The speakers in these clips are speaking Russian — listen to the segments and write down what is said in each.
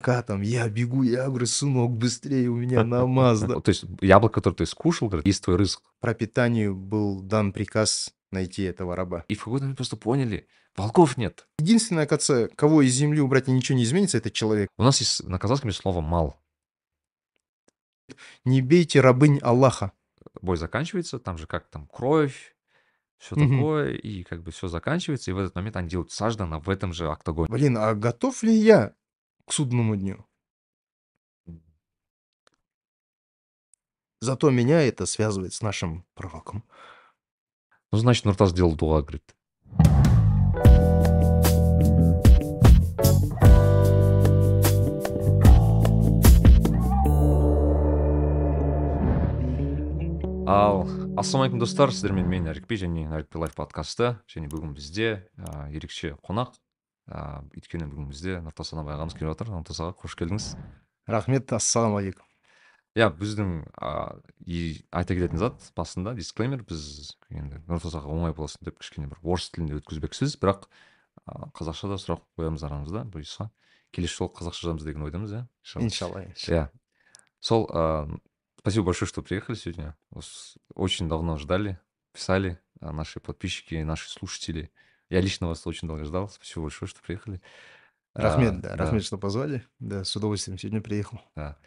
Ка там, я бегу, я говорю, сынок, быстрее, у меня намаз, да. То есть яблоко, которое ты скушал, есть твой рызык. Пропитанию был дан приказ найти этого раба. И в какой-то момент просто поняли, волков нет. Единственное, оказывается, кого из земли убрать и ничего не изменится, это человек. У нас есть на казахском есть слово «мал». Не бейте рабынь Аллаха. Бой заканчивается, там же как там кровь, все Мгм. такое, и как бы все заканчивается, и в этот момент они делают саждана в этом же октагоне. Блин, а готов ли я к судному дню? Зато меня это связывает с нашим пророком. Ну, значит, Нуртас сделал дуа, говорит. ал ассалаумағалейкум достар сіздермен мен нәрікбек және нәрікбек лайф подкасты және бүгін бізде ә, ерекше қонақ ә, өйткені бүгін бізде нұртас анабай ағамыз келіп жатыр. Нұртас аға қош келдіңіз. Рахмет ассалаумағалейкум. Иә біздің и айта кететін зат басында дисклеймер біз енді нұртас аға оңай болсын деп кішкене бір орыс тілінде өткізбекшісіз бірақ қазақша да сұрақ қоямыз арамызда бұйырса. Келесі жолы қазақша жазамыз деген ойдамыз иә иншалла иә. Сол ә, спасибо большое что приехали сегодня. Очень давно ждали писали наши подписчики наши слушатели. Я лично вас очень долго ждал спасибо большое что приехали рахмет А, да рахмет что позвали да с удовольствием сегодня приехал Да.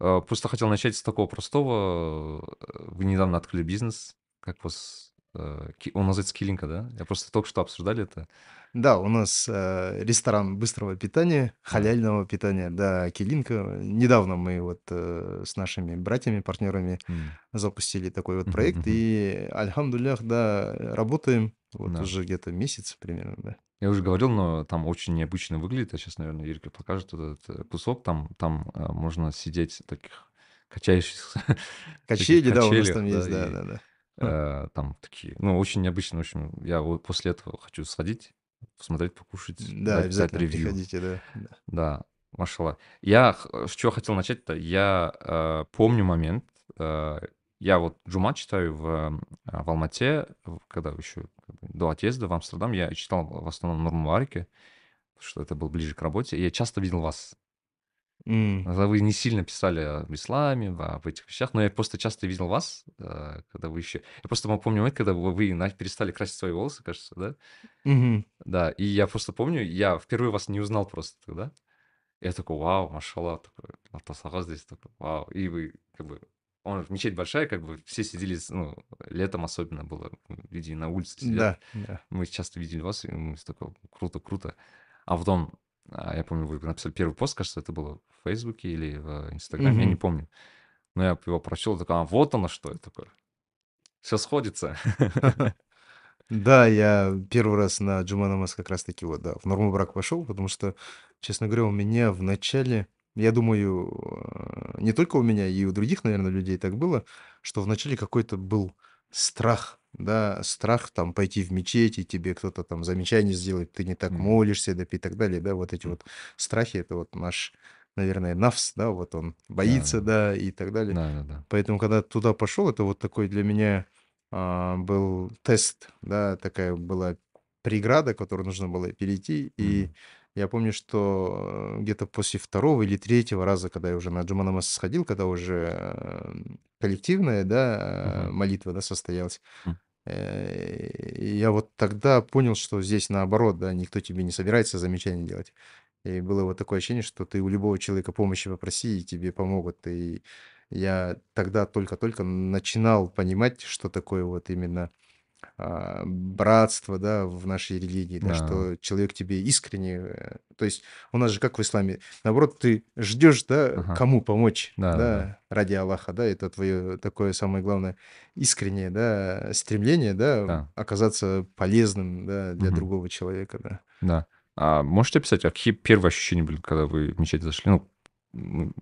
А, Просто хотел начать с такого простого. Вы недавно открыли бизнес. Как вас... э, Он называется Килинка, да? Я просто только что обсуждали это. Да, у нас э, ресторан быстрого питания, халяльного питания, да, Килинка. Недавно мы вот э, с нашими братьями, партнерами М, запустили такой вот проект. мгм. И, альхамдулях, да, работаем вот Да. уже где-то месяц примерно, да. Я уже говорил, но там очень необычно выглядит. А сейчас, наверное, Юрий покажет этот кусок. Там, там можно сидеть таких качающихся Качели, да, у нас качелях, там есть, да, и, да, да. Э, Там такие, ну, очень необычно. В общем, я вот после этого хочу сходить, посмотреть, покушать, Да, дать, дать обязательно ревью. приходите, да. да. Машалла. Я х- с чего хотел начать-то? Я э, помню момент. э, я вот Джума читаю в, э, в Алмате, когда еще до отъезда в Амстердам, я читал в основном Нурм Муарике, потому что это был ближе к работе, и я часто видел вас. М, Когда Вы не сильно писали об исламе, об этих вещах, но я просто часто видел вас, э, когда вы еще... Я просто помню момент, когда вы вы на- перестали красить свои волосы, кажется, да? мгм. Да, и я просто помню, я впервые вас не узнал просто тогда. Я такой, вау, машалла, такой, Алтасаға здесь такой, вау. И вы, как бы, он мечеть большая, как бы, все сидели, с- ну, летом особенно было, люди на улице сидят. Да, да. Мы часто видели вас, и мы такой, круто, круто. А потом, а, я помню, вы написали первый пост, кажется, это было в Фейсбуке или в Инстаграме, я не помню. Но я его прочел, такой, а вот оно что, я такой. Все сходится. Да, я первый раз на Джума намаз как раз-таки вот, да, в норму брак пошел, потому что, честно говоря, у меня в начале, я думаю, э, не только у меня, и у других, наверное, людей так было, что в начале какой-то был страх, да, страх там пойти в мечеть, и тебе кто-то там замечание сделает, ты не так молишься, да, и так далее, да, вот эти вот страхи, это вот наш, наверное, навс, да, вот он боится, Да, да, и так далее. Да, да, да. Поэтому, когда туда пошел, это вот такой для меня а, был тест, да, такая была преграда, которую нужно было перейти. И М. я помню, что э, где-то после второго или третьего раза, когда я уже на Джума намаз сходил, когда уже э, коллективная, да, Мгм. молитва, да, состоялась, э, и я вот тогда понял, что здесь наоборот, да, никто тебе не собирается замечания делать. И было вот такое ощущение, что ты у любого человека помощи попроси, и тебе помогут. И я тогда только-только начинал понимать, что такое вот именно братство, да, в нашей религии, да, Да. что человек тебе искренне, э, то есть у нас же как в исламе, наоборот, ты ждешь, да, Ага. кому помочь, Да, да, да, ради Аллаха, да, это твое такое самое главное искреннее, да, стремление, да, Да. оказаться полезным, да, для Мгм. другого человека, да. Да. А можете описать, а какие первые ощущения были, когда вы в мечеть зашли? Ну,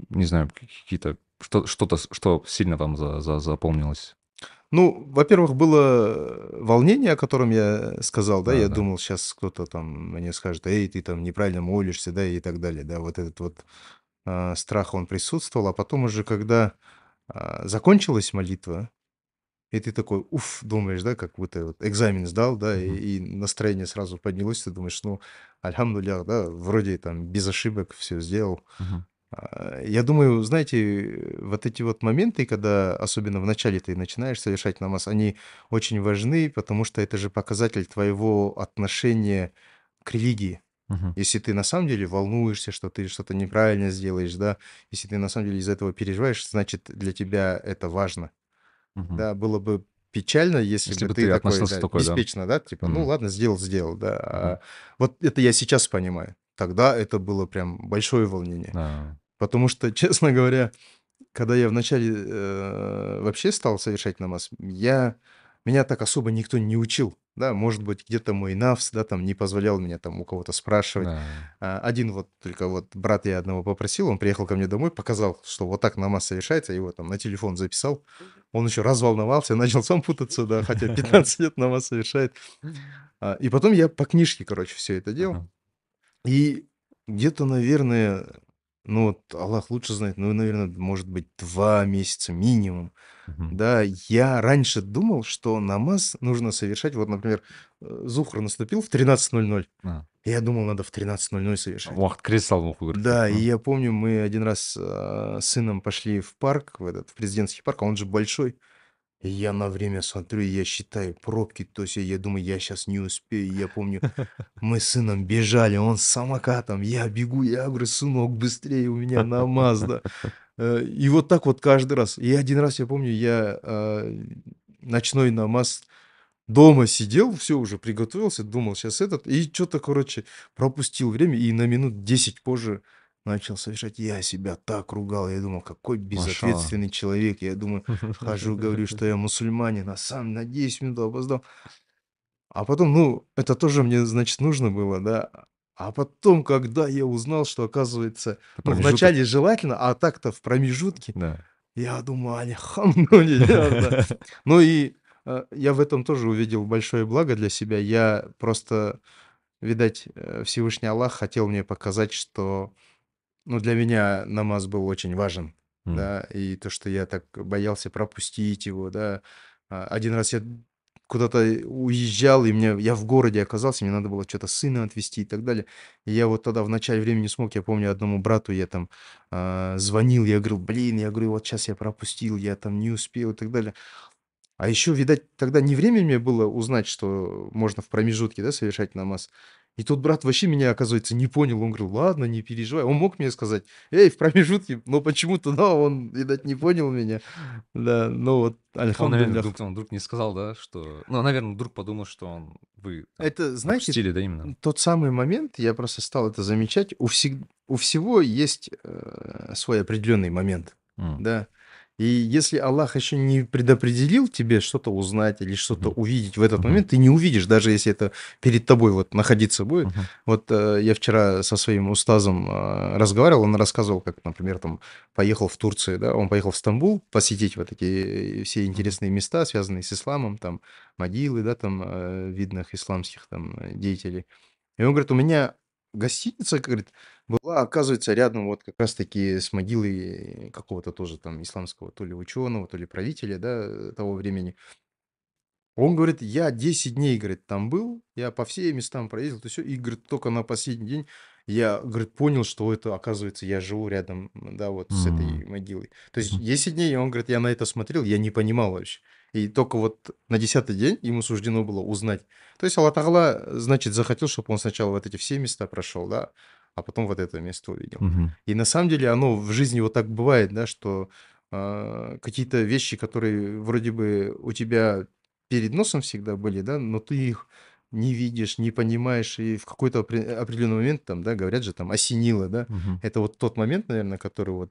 не знаю, какие-то что, что-то, что сильно вам за, за- запомнилось? Ну, во-первых, было волнение, о котором я сказал, да, Да, я да. думал, сейчас кто-то там мне скажет, эй, ты там неправильно молишься, да, и так далее, да, вот этот вот а, страх, он присутствовал, а потом уже, когда а, закончилась молитва, И ты такой, уф, думаешь, да, как будто вот экзамен сдал, да, и, Мгм. и настроение сразу поднялось, ты думаешь, ну, альхамдулиллах, да, вроде там без ошибок все сделал. Мгм. А, Я думаю, знаете, вот эти вот моменты, когда особенно в начале ты начинаешь совершать намаз, они очень важны, потому что это же показатель твоего отношения к религии. Мгм. Если ты на самом деле волнуешься, что ты что-то неправильно сделаешь, да, если ты на самом деле из-за этого переживаешь, значит, для тебя это важно. Мгм. Да, было бы печально, если Если бы ты ты такой, относился да, такой, да? беспечно, да, типа, ну М. ладно, сделал, сделал, да. Мгм. А вот это я сейчас понимаю. Тогда это было прям большое волнение. Да. Потому что, честно говоря, когда я вначале э, вообще стал совершать намаз, я, меня так особо никто не учил. Да, может быть, где-то мой навс, да, там не позволял меня там у кого-то спрашивать. Да. А, Один вот только вот брат я одного попросил, он приехал ко мне домой, показал, что вот так намаз совершается, его там на телефон записал. Он еще разволновался, начал сам путаться, да, хотя 15 лет намаз совершает. А, И потом я по книжке, короче, все это делал. И где-то, наверное, ну вот Аллах лучше знает, ну, наверное, может быть, два месяца минимум. Мгм. Да, я раньше думал, что намаз нужно совершать, вот, например, э, Зухр наступил в 13.00. А. Я думал, надо в 13.00 совершать. Уақыт кіре салып оқу керек Да, и деп. я помню, мы один раз а, с сыном пошли в парк, в этот в президентский парк, а он же большой. Я на время смотрю, я считаю пробки, то есть я думаю, я сейчас не успею. Я помню, мы с сыном бежали, он с самокатом, я бегу, я говорю, сынок, быстрее, у меня намаз, да. Э, И вот так вот каждый раз. И один раз, я помню, я а, ночной намаз дома сидел, все уже приготовился, думал, сейчас этот, и что-то, короче, пропустил время, и на минут 10 позже начал совершать. Я себя так ругал, я думал, какой безответственный человек. Я думаю, хожу, говорю, что я мусульманин, а сам на 10 минут опоздал. А потом, ну, это тоже мне, значит, нужно было, да. А потом, когда я узнал, что, оказывается, ну, вначале желательно, а так-то в промежутке, Да. я думаю, да. Ну и э, я в этом тоже увидел большое благо для себя. Я просто, видать, э, Всевышний Аллах хотел мне показать, что, ну, для меня намаз был очень важен, М. да, и то, что я так боялся пропустить его, да. А, Один раз я куда-то уезжал, и мне, я в городе оказался, мне надо было что-то сына отвезти и так далее. И я вот тогда в начале времени смог, я помню, одному брату я там а, звонил, я говорил, блин, я говорю, вот сейчас я пропустил, я там не успел и так далее. А еще, видать, тогда не время мне было узнать, что можно в промежутке, да, совершать намаз. И тут брат вообще меня, оказывается, не понял. Он говорил, ладно, не переживай. Он мог мне сказать, эй, в промежутке, но почему-то, да, он, видать, не понял меня. Да, ну вот, Он, наверное, вдруг, он вдруг не сказал, да, что... Ну, наверное, вдруг подумал, что он... Вы там Это, знаете, пропустили, да, именно? тот самый момент, я просто стал это замечать, у, всег- у всего есть э, свой определенный момент, М. да. И если Аллах еще не предопределил тебе что-то узнать или что-то Мгм. увидеть в этот Мгм. момент, ты не увидишь, даже если это перед тобой вот находиться будет. Мгм. Вот э, я вчера со своим устазом э, разговаривал, он рассказывал, как, например, там поехал в Турцию, да, он поехал в Стамбул посетить вот эти э, все интересные места, связанные с исламом, там могилы, да, там э, видных исламских там э, деятелей. И он говорит, у меня гостиница, говорит, была, оказывается, рядом вот как раз-таки с могилой какого-то тоже там исламского то ли ученого, то ли правителя, да, того времени. Он говорит, я 10 дней, говорит, там был, я по всем местам проездил, то все, и, говорит, только на последний день я, говорит, понял, что это, оказывается, я живу рядом, да, вот с этой могилой. То есть Мгм. 10 дней, он говорит, я на это смотрел, я не понимал вообще. И только вот на 10 день ему суждено было узнать. То есть Аллах значит, захотел, чтобы он сначала вот эти все места прошел, да, а потом вот это место увидел. Мгм. И на самом деле оно в жизни вот так бывает, да, что а, какие-то вещи, которые вроде бы у тебя перед носом всегда были, да, но ты их не видишь, не понимаешь, и в какой-то опре- определенный момент, там, да, говорят же, там, осенило, да, Мгм. это вот тот момент, наверное, который вот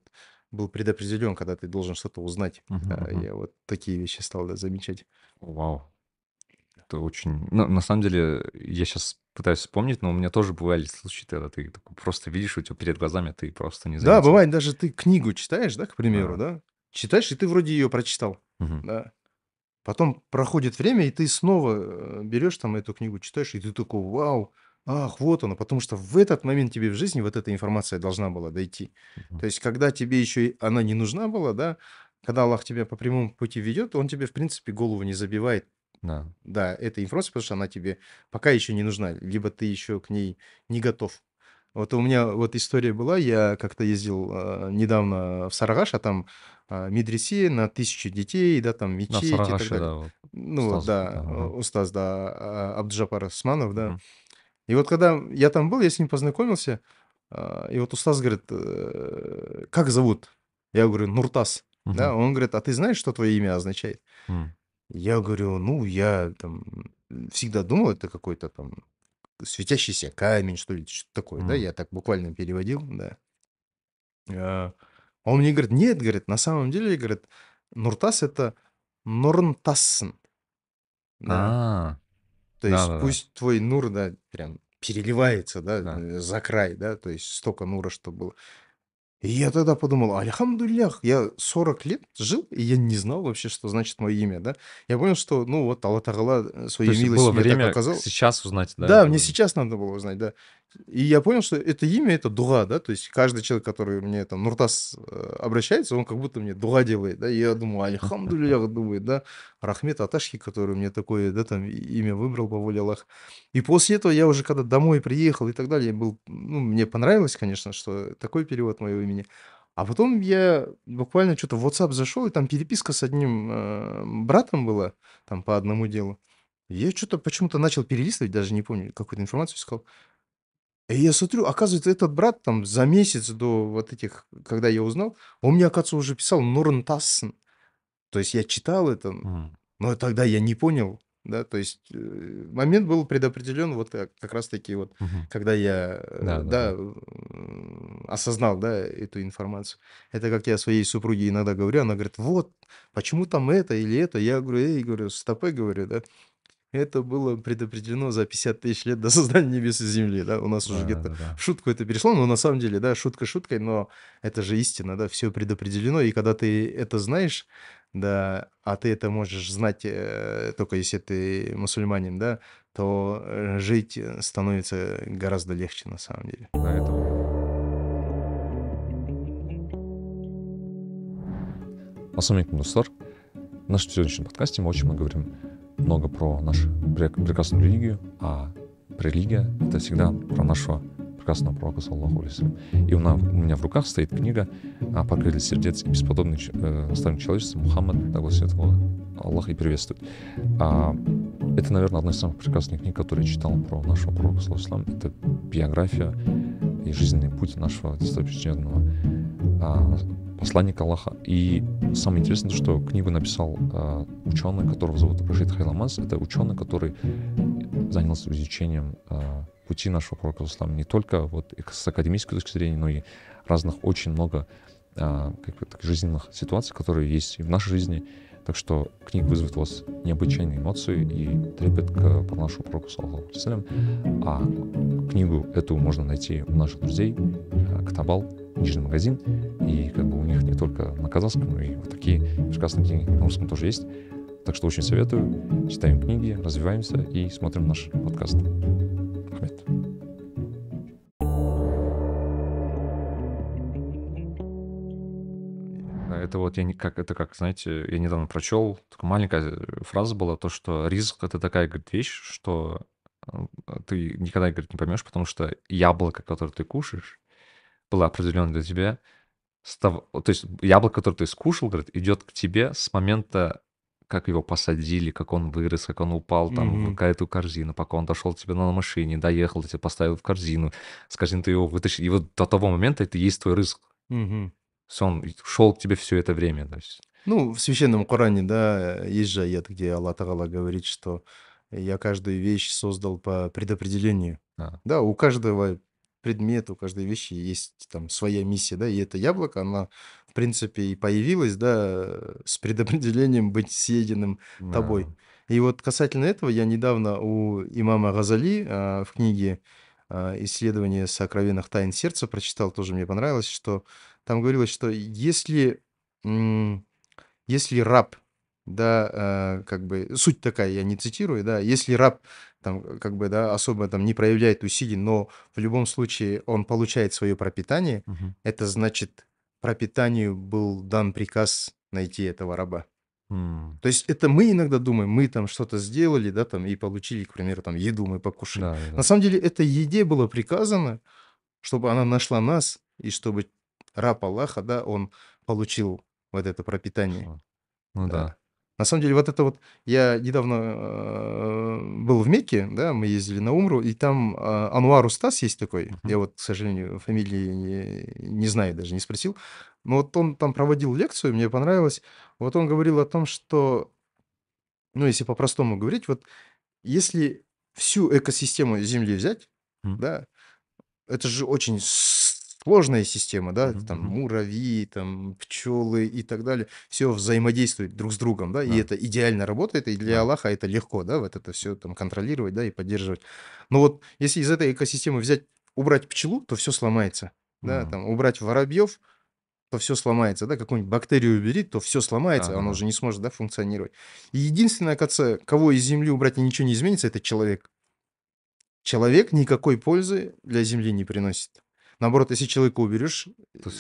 был предопределен, когда ты должен что-то узнать. Мгм, Да, мгм. я вот такие вещи стал да, замечать. Вау. Очень... Ну, на самом деле, я сейчас пытаюсь вспомнить, но у меня тоже бывали случаи, когда ты такой просто видишь, у тебя перед глазами, ты просто не Да, заметил. бывает, даже ты книгу читаешь, да, к примеру, А. да, читаешь, и ты вроде ее прочитал, Мгм. да, Потом проходит время, и ты снова э, берешь там эту книгу, читаешь, и ты такой, вау, ах, вот оно, потому что в этот момент тебе в жизни вот эта информация должна была дойти. Мгм. То есть, когда тебе еще она не нужна была, да, когда Аллах тебя по прямому пути ведет, он тебе, в принципе, голову не забивает. Да. Да, этой информации, потому что она тебе пока еще не нужна, либо ты еще к ней не готов. Вот у меня вот история была, я как-то ездил э, недавно в Сарагаш, а там э, медресе на тысячу детей, да, там Да, в мечеть и так Сарагаше, далее. да, вот Ну устаз. да, да, ага. устаз, да, а, Абджапар Османов, да. Мгм. И вот когда я там был, я с ним познакомился, и вот устаз говорит, э, как зовут? Я говорю, Нуртас. Да, Мгм. он говорит, а ты знаешь, что твое имя означает? М. Я говорю, ну, я там всегда думал, это какой-то там светящийся камень, что ли, что-то такое, да, М. я так буквально переводил, да. А он мне говорит, нет, говорит, на самом деле, говорит, Нуртас это Норнтассен, да, А, то есть да-да-да. пусть твой нур, да, прям переливается, да, Да. э, за край, да, то есть столько нура, что было. И я тогда подумал, альхамдулиллях, я 40 лет жил, и я не знал вообще, что значит мое имя, да. Я понял, что, ну вот, Аллах Тагала То свою есть милость было мне так время оказал. сейчас узнать, да, Да, мне сейчас надо было узнать, да. И я понял, что это имя, это дуга, да, то есть каждый человек, который мне там Нуртас э, обращается, он как будто мне дуга делает, да, и я думаю, альхамдулиллях, думает, да, Рахмет Аташки, который мне такое, да, там имя выбрал по воле Аллаха. И после этого я уже, когда домой приехал и так далее, я был, ну, мне понравилось, конечно, что такой перевод моего имени. А потом я буквально что-то в WhatsApp зашел, и там переписка с одним э, братом была, там по одному делу. Я что-то почему-то начал перелистывать, даже не помню, какую-то информацию искал. И я смотрю, оказывается, этот брат там за месяц до вот этих, когда я узнал, он мне, оказывается, уже писал Нурн Тассен. То есть я читал это, но тогда я не понял, да, то есть э, момент был предопределен вот как, как раз-таки вот, Мгм. когда я, э, Да, да, да, м, осознал, да, эту информацию. Это как я своей супруге иногда говорю, она говорит, вот, почему там это или это? Я говорю, эй, говорю, стопы, говорю, да. Это было предопределено за 50 тысяч лет до создания небес и земли, да, у нас уже где-то Да-да-да. в шутку это перешло, но на самом деле, да, шутка шуткой, но это же истина, да, все предопределено, и когда ты это знаешь, да, а ты это можешь знать э, только если ты мусульманин, да, то э, жить становится гораздо легче на самом деле. Да, это вот. Ассалямалейкум, достар. В нашем сегодняшнем подкасте мы очень много говорим много про нашу прек- прекрасную религию, а религия — это всегда про нашего прекрасного пророка, саллаху алейхи вассалям. И у, меня в руках стоит книга а, «Покрытие сердец и бесподобный э, наставник человечества Мухаммад, да гласит его Аллах и приветствует». А, это, наверное, одна из самых прекрасных книг, которые я читал про нашего пророка, саллаху. Это биография и жизненный путь нашего достопочтенного а, посланника Аллаха. И самое интересное, то, что книгу написал а, ученый, которого зовут Рашид Хайламаз. Это ученый, который занялся изучением а, пути нашего пророка ислама не только вот с академической точки зрения, но и разных очень много а, как так, жизненных ситуаций, которые есть и в нашей жизни. Так что книга вызовет у вас необычайные эмоции и трепет к про нашему пророку, саллаху. А книгу эту можно найти у наших друзей а, Катабал, книжный магазин. И как бы у них не только на казахском, но и вот такие прекрасные книги на русском тоже есть. Так что очень советую. Читаем книги, развиваемся и смотрим наш подкаст. Ахмед. Да, Это вот я не как это как, знаете, я недавно прочел, такая маленькая фраза была, то, что риск это такая, говорит, вещь, что э, ты никогда, говорит, не поймешь, потому что яблоко, которое ты кушаешь, было определенно для тебя. С того, то есть яблоко, которое ты скушал, говорит, идет к тебе с момента, как его посадили, как он вырос, как он упал там в Мгм. какую-то корзину, пока он дошел тебе на машине, доехал, тебе поставил в корзину, с корзины ты его вытащил. И вот до того момента это и есть твой риск. Есть он шел к тебе все это время. То есть, Ну, в священном Коране, да, есть же аят, где Аллах Тагала говорит, что я каждую вещь создал по предопределению. да. Да, у каждого предмета, у каждой вещи есть там своя миссия, да, и это яблоко, она, в принципе, и появилась, да, с предопределением быть съеденным тобой. Да. И вот касательно этого я недавно у имама Газали а, в книге а, «Исследование сокровенных тайн сердца» прочитал, тоже мне понравилось, что там говорилось, что если, если раб, да, а, как бы, суть такая, я не цитирую, да, если раб там, как бы, да, особо там не проявляет усилий, но в любом случае он получает свое пропитание, Мгм. это значит, пропитанию был дан приказ найти этого раба. То есть это мы иногда думаем, мы там что-то сделали, да, там, и получили, к примеру, там, еду мы покушали. На Да-да-да. самом деле этой еде было приказано, чтобы она нашла нас, и чтобы раб Аллаха, да, он получил вот это пропитание. Ну Да. да. На самом деле вот это вот я недавно, э, был в Мекке, да, мы ездили на умру, и там, а, Ануар Устаз есть такой. Мгм. Я вот, к сожалению, фамилии не не знаю, даже не спросил. Но вот он там проводил лекцию, мне понравилось. Вот он говорил о том, что, ну, если по-простому говорить, вот если всю экосистему Земли взять, М. да, это же очень сложная система, да, Мгм, там муравьи, там пчелы и так далее. Все взаимодействует друг с другом, да, и Да. это идеально работает, и для Да. Аллаха это легко, да, вот это все там контролировать, да, и поддерживать. Но вот если из этой экосистемы взять, убрать пчелу, то все сломается, да, М. там убрать воробьев, то все сломается, да, какую-нибудь бактерию убери, то все сломается, оно Да-да-да. уже не сможет, да, функционировать. И единственное, оказывается, кого из Земли убрать и ничего не изменится, это человек. Человек никакой пользы для Земли не приносит. Наоборот, если человека уберешь,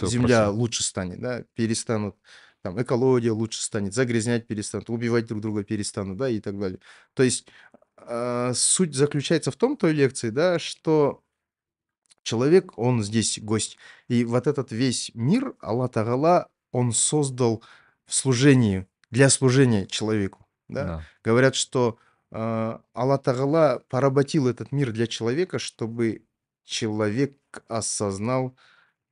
Земля проще. лучше станет, да, перестанут, там, экология лучше станет, загрязнять перестанут, убивать друг друга перестанут, да, и так далее. То есть, а, суть заключается в том, той лекции, да, что человек, он здесь гость. И вот этот весь мир Аллах Тааля, он создал в служении, для служения человеку, да. Да. Говорят, что, а, Аллах Тааля поработил этот мир для человека, чтобы человек осознал,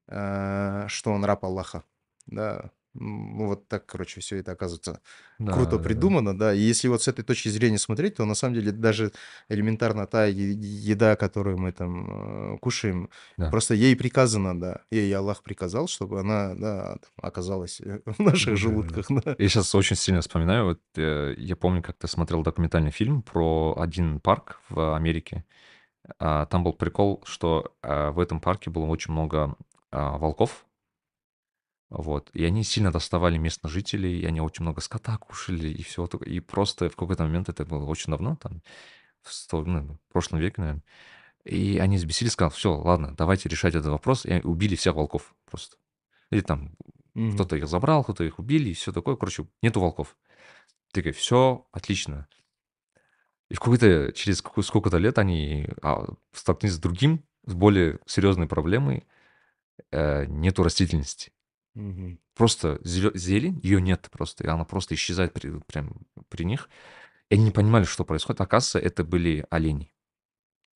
а, что он раб Аллаха, да. Ну, вот так, короче, всё это, оказывается, круто Да-да-да. придумано, да. И если вот с этой точки зрения смотреть, то на самом деле даже элементарно та еда, которую мы там, э, кушаем, Да. просто ей приказано, да, ей Аллах приказал, чтобы она, да, оказалась, э, в наших Да-да-да. желудках, да. Я щас очень сильно вспоминаю, вот, э, я помню, как-то смотрел документальный фильм про один парк в Америке. А, там был прикол, что, а, в этом парке было очень много, а, волков. Вот. И они сильно доставали местных жителей, и они очень много скота кушали, и такого. И просто в какой-то момент, это было очень давно, там, в сто ну, в прошлом веке, наверно, и они взбесились, сказали: "Всё, ладно, давайте решать этот вопрос". И убили всех волков просто. Или там Мгм. кто-то их забрал, кто-то их убили, и всё такое. Короче, нету волков. Такие: "Всё, отлично". И в какой-то через сколько-то лет они, а, столкнулись с другим, с более серьезной проблемой. Э, нету растительности. Мгм. Просто зелень, ее нет просто, и она просто исчезает при прям при них. И они не понимали, что происходит. Оказывается, это были олени.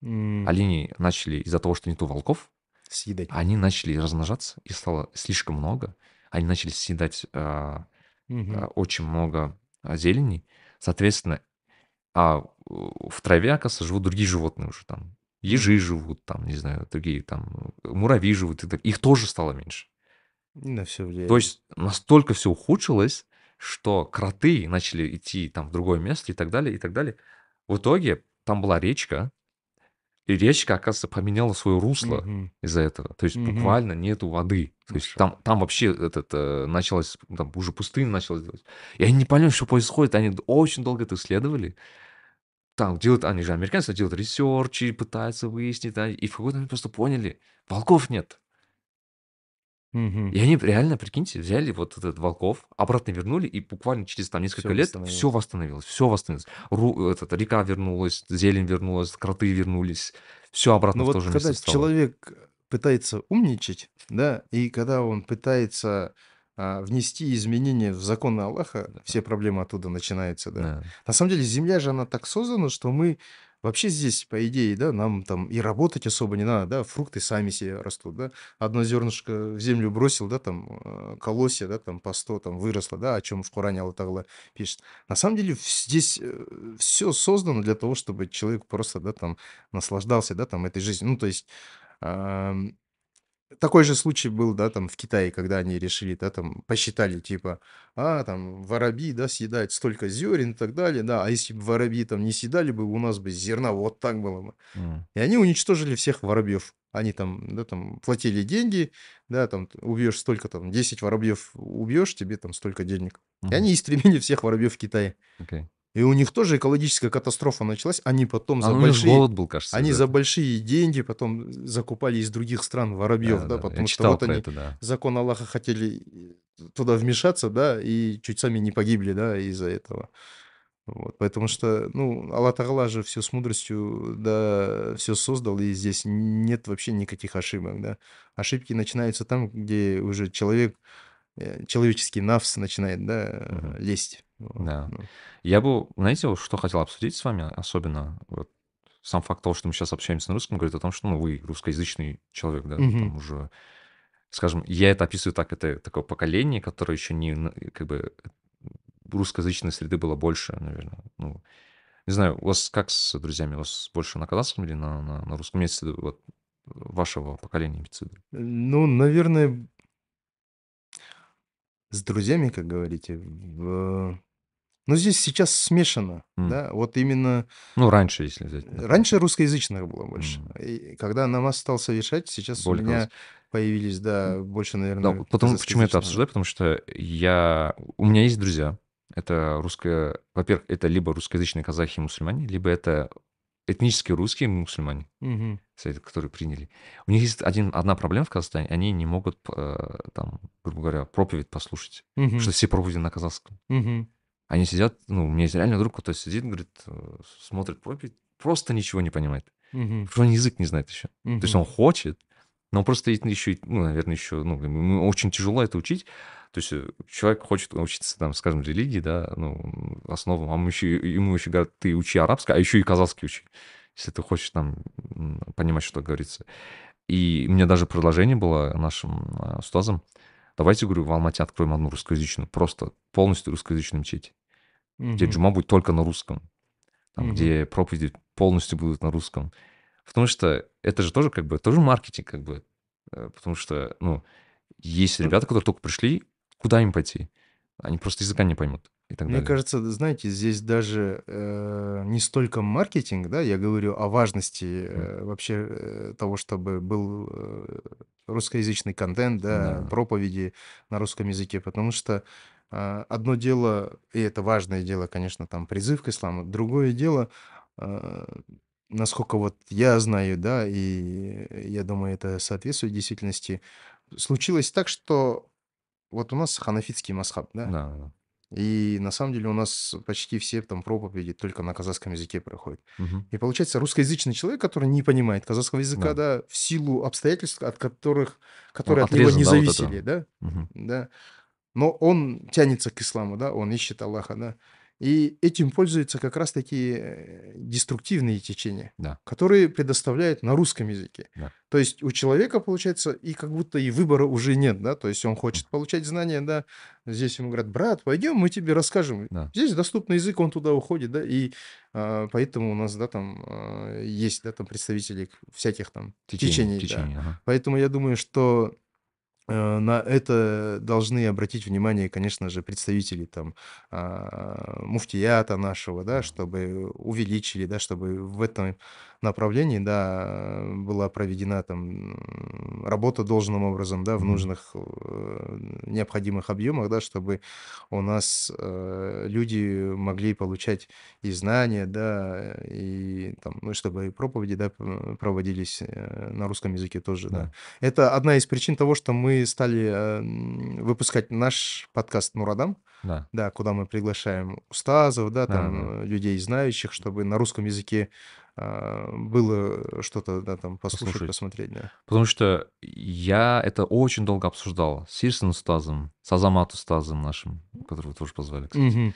М. Олени начали из-за того, что нету волков, Съедать. они начали размножаться, их стало слишком много. Они начали съедать, а, а, Мгм. очень много, а, зелени. Соответственно, а, в траве, оказывается, живут другие животные уже там. Ежи живут, там, не знаю, другие там, муравьи живут, и так их тоже стало меньше. На То влияет. есть настолько всё ухудшилось, что кроты начали идти там в другое место и так далее, и так далее. В итоге там была речка, и речка, оказывается, поменяла свое русло Мгм. из-за этого. То есть Мгм. буквально нету воды. То есть там там вообще этот, э, началась, там уже пустыня началась. И они не поняли, что происходит. Они очень долго это исследовали. Там делают, они же американцы, делают ресерчи, пытаются выяснить, да, и в какой-то момент просто поняли: волков нет. И они реально, прикиньте, взяли вот этот волков, обратно вернули, и буквально через там Всё несколько лет всё восстановилось. всё восстановилось. Ру этот, река вернулась, зелень вернулась, кроты вернулись, всё обратно Ну в то вот же когда место стало. человек пытается умничать, да, и когда он пытается, внести изменения в законы Аллаха, Да. все проблемы оттуда начинаются, да. Да. На самом деле Земля же, она так создана, что мы вообще здесь, по идее, да, нам там и работать особо не надо, да, фрукты сами себе растут, да. Одно зернышко в землю бросил, да, там, э, колосья, да, там по 100 там выросло, да, о чем в Коране Аллах пишет. На самом деле здесь, э, всё создано для того, чтобы человек просто, да, там наслаждался, да, там этой жизнью. Ну, то есть, такой же случай был, да, там в Китае, когда они решили, да, там посчитали, типа, а, там воробьи, да, съедают столько зерен и так далее, да, а если бы воробьи там не съедали бы, у нас бы зерна вот так было бы. М. И они уничтожили всех воробьев. Они там, да, там платили деньги, да, там убьешь столько там, 10 воробьев убьешь, тебе там столько денег. И Мгм. они истребили всех воробьев в Китае. Окей. И у них тоже экологическая катастрофа началась. Они потом А за большие голод был, кажется, они из-за за большие деньги потом закупали из других стран воробьев, да, Да-да-да, я потому что читал вот про они это, да. закон Аллаха хотели туда вмешаться, да, и чуть сами не погибли, да, из-за этого. Вот, потому что, ну, Аллах Та'аля же все с мудростью, да, все создал, и здесь нет вообще никаких ошибок, да. Ошибки начинаются там, где уже человек, э, человеческий навс начинает, да, Мгм. лезть. Да. Я бы, знаете, что хотел обсудить с вами, особенно вот сам факт того, что мы сейчас общаемся на русском, говорит о том, что ну, вы русскоязычный человек, да, Мгм. там уже, скажем, я это описываю так, это такое поколение, которое еще не, на- как бы, русскоязычной среды было больше, наверное. Ну, не знаю, у вас как с друзьями? У вас больше на казахском или на, на, на русском? Виду, вот, вашего поколения имеется? Ну, наверное, с друзьями, как говорите, в... Ну, здесь сейчас смешано, М. да, вот именно Ну, раньше, если взять. например. раньше русскоязычных было больше. М. И когда намаз стал совершать, сейчас Более у меня казахский. появились, да, больше, Да, наверное, потому, почему я это обсуждаю? Потому что я... У меня есть друзья. Это русское... Во-первых, это либо русскоязычные казахи и мусульмане, либо это этнически русские мусульмане, Мгм. кстати, которые приняли. У них есть один, одна проблема в Казахстане. Они не могут, э, там, грубо говоря, проповедь послушать. Мгм. Потому что все проповеди на казахском. Мгм. Они сидят, ну, у меня есть реально друг, который сидит, говорит, э, смотрит проповедь, просто ничего не понимает. Мгм. Потому что он язык не знает еще. То есть он хочет, но просто еще, ну, наверное, еще, ну, очень тяжело это учить. То есть э, человек хочет учиться, там, скажем, религии, да, ну, основам, а мы еще, ему еще говорят, ты учи арабский, а еще и казахский учи, если ты хочешь там понимать, что говорится. И у меня даже предложение было нашим э, устазам, давайте, говорю, в Алмате откроем одну русскоязычную, просто полностью русскоязычную мечеть, где Мгм. джума будет только на русском, там, Мгм. где проповеди полностью будут на русском. Потому что это же тоже как бы, тоже маркетинг как бы. Э, Потому что, ну, есть ребята, которые только пришли, куда им пойти? Они просто языка не поймут и так Мне далее. кажется, знаете, здесь даже э, не столько маркетинг, да, я говорю о важности э, вообще э, того, чтобы был э, русскоязычный контент, да, Да, проповеди на русском языке, потому что а, одно дело, и это важное дело, конечно, там призыв к исламу, другое дело, а, насколько вот я знаю, да, и я думаю, это соответствует действительности, случилось так, что вот у нас ханафитский масхаб, да, да, и на самом деле у нас почти все там проповеди только на казахском языке проходят. Мгм. И получается русскоязычный человек, который не понимает казахского языка, Да. да, в силу обстоятельств, от которых, которые от него не да, вот зависели, это. да, Мгм. да, но он тянется к исламу, да, он ищет Аллаха, да, и этим пользуются как раз-таки э, деструктивные течения, Да, которые предоставляют на русском языке. да. То есть у человека, получается, и как будто и выбора уже нет, да, то есть он хочет получать знания, да, здесь ему говорят, брат, пойдем, мы тебе расскажем. Да. Здесь доступный язык, он туда уходит, да, и а, поэтому у нас, да, там а, есть, да, там представители всяких там Течение, течений, да. ага. Поэтому я думаю, что э, на это должны обратить внимание, конечно же, представители там а, муфтията нашего, да, Да. чтобы увеличили, да, чтобы в этом направлении, да, была проведена там работа должным образом, да, в нужных э, необходимых объемах, да, чтобы у нас э, люди могли получать и знания, да, и там, ну, чтобы и проповеди, да, проводились э, на русском языке тоже, да. Да, Это одна из причин того, что мы стали э, выпускать наш подкаст «Нурадам», да, да, куда мы приглашаем устазов, да, да, да. там э, людей знающих, чтобы на русском языке было что-то, да, там послушать, Послушать. посмотреть, да. Потому что я это очень долго обсуждал с Ирсен Устазом, с Азамат Устазом нашим, которого тоже позвали, кстати.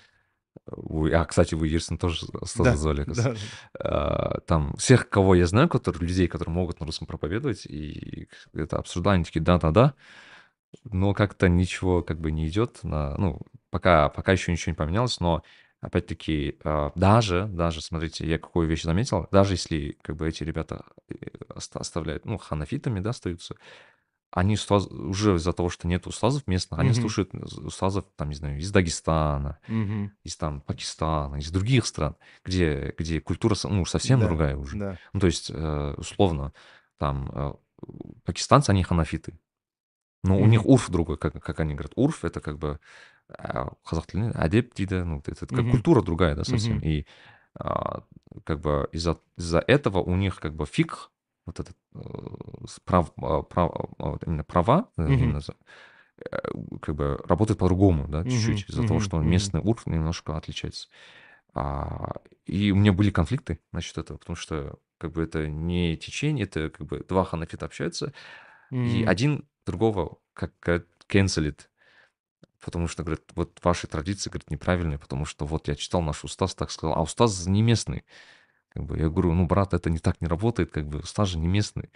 Вы- а, кстати, вы Ирсен тоже Устаза Да, звали, да. А, Там всех, кого я знаю, которые, людей, которые могут на русском проповедовать, и это обсуждали, они такие, да-да-да, но как-то ничего как бы не идет, на, ну, пока, пока еще ничего не поменялось, но опять-таки, а, даже, даже, смотрите, я какую вещь заметил, даже если как бы эти ребята э, оста- оставляют, ну, ханафитами, да, остаются, они устаз- уже из-за того, что нет устазов местных, они Мгм. слушают устазов, там, не знаю, из Дагестана, Мгм. из там Пакистана, из других стран, где, где культура ну, совсем Да, другая уже. да. Ну, то есть, э, условно, там, э, пакистанцы, они ханафиты. Но у них урф другой, как, как они говорят. Урф — это как бы қазақ тілінде әдеп дейді, ну, это как Мгм. культура другая, да, совсем. Мгм. И а, как бы из-за из-за этого у них как бы фиг, вот этот э, с- прав, а, прав- а, вот именно права, э, Мгм. именно за- э, как бы работает по-другому, да, Мгм, чуть-чуть, из-за того, мгм, что мгм. местный уровень немножко отличается. А, и у меня были конфликты насчет этого, потому что как бы это не течение, это как бы два ханафита общаются, и М. один другого как говорят, канцелит, потому что, говорит, вот ваши традиции, говорит, неправильные, потому что вот я читал, наш устаз так сказал, а устаз не местный. Как бы я говорю, ну, брат, это не так не работает, как бы устаз же не местный.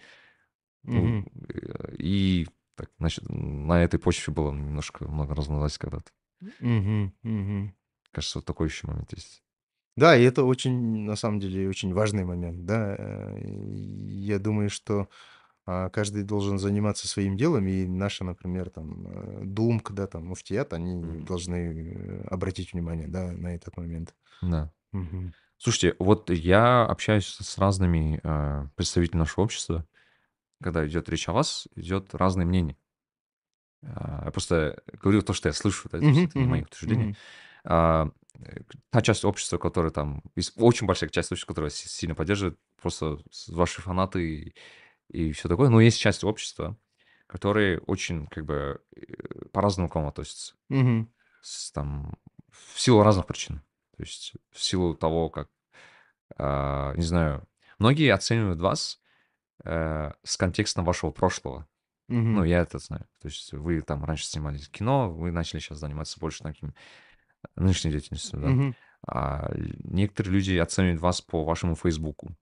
Ну, Мгм. э, и так, значит, на этой почве было немножко много разногласий когда-то. Мгм, мгм. Кажется, вот такой еще момент есть. Да, и это очень, на самом деле, очень важный момент, да. Э, я думаю, что, каждый должен заниматься своим делом, и наша, например, там, э, думка, да, там, муфтият, они Мгм. должны, э, обратить внимание, да, на этот момент. Да. Мгм. Слушайте, вот я общаюсь с разными, а, представителями нашего общества. Когда идет речь о вас, идет разные мнения. А, я просто говорю то, что я слышу, да, Мгм, это не мои утверждения. А, э, та часть общества, которая там очень большая часть общества, которая си сильно поддерживает, просто ваши фанаты и всё такое. Но есть часть общества, которые очень как бы, э, по-разному к вам относятся. Мгм. С там в силу разных причин. То есть в силу того, как, а, не знаю, многие оценивают вас, э, с контекстом вашего прошлого. Ну, Мгм. я это знаю. То есть вы там раньше снимались в кино, вы начали щас заниматься больше таким нынешней деятельностью, да. Мгм. А некоторые люди оценивают вас по вашему "Фейсбуку".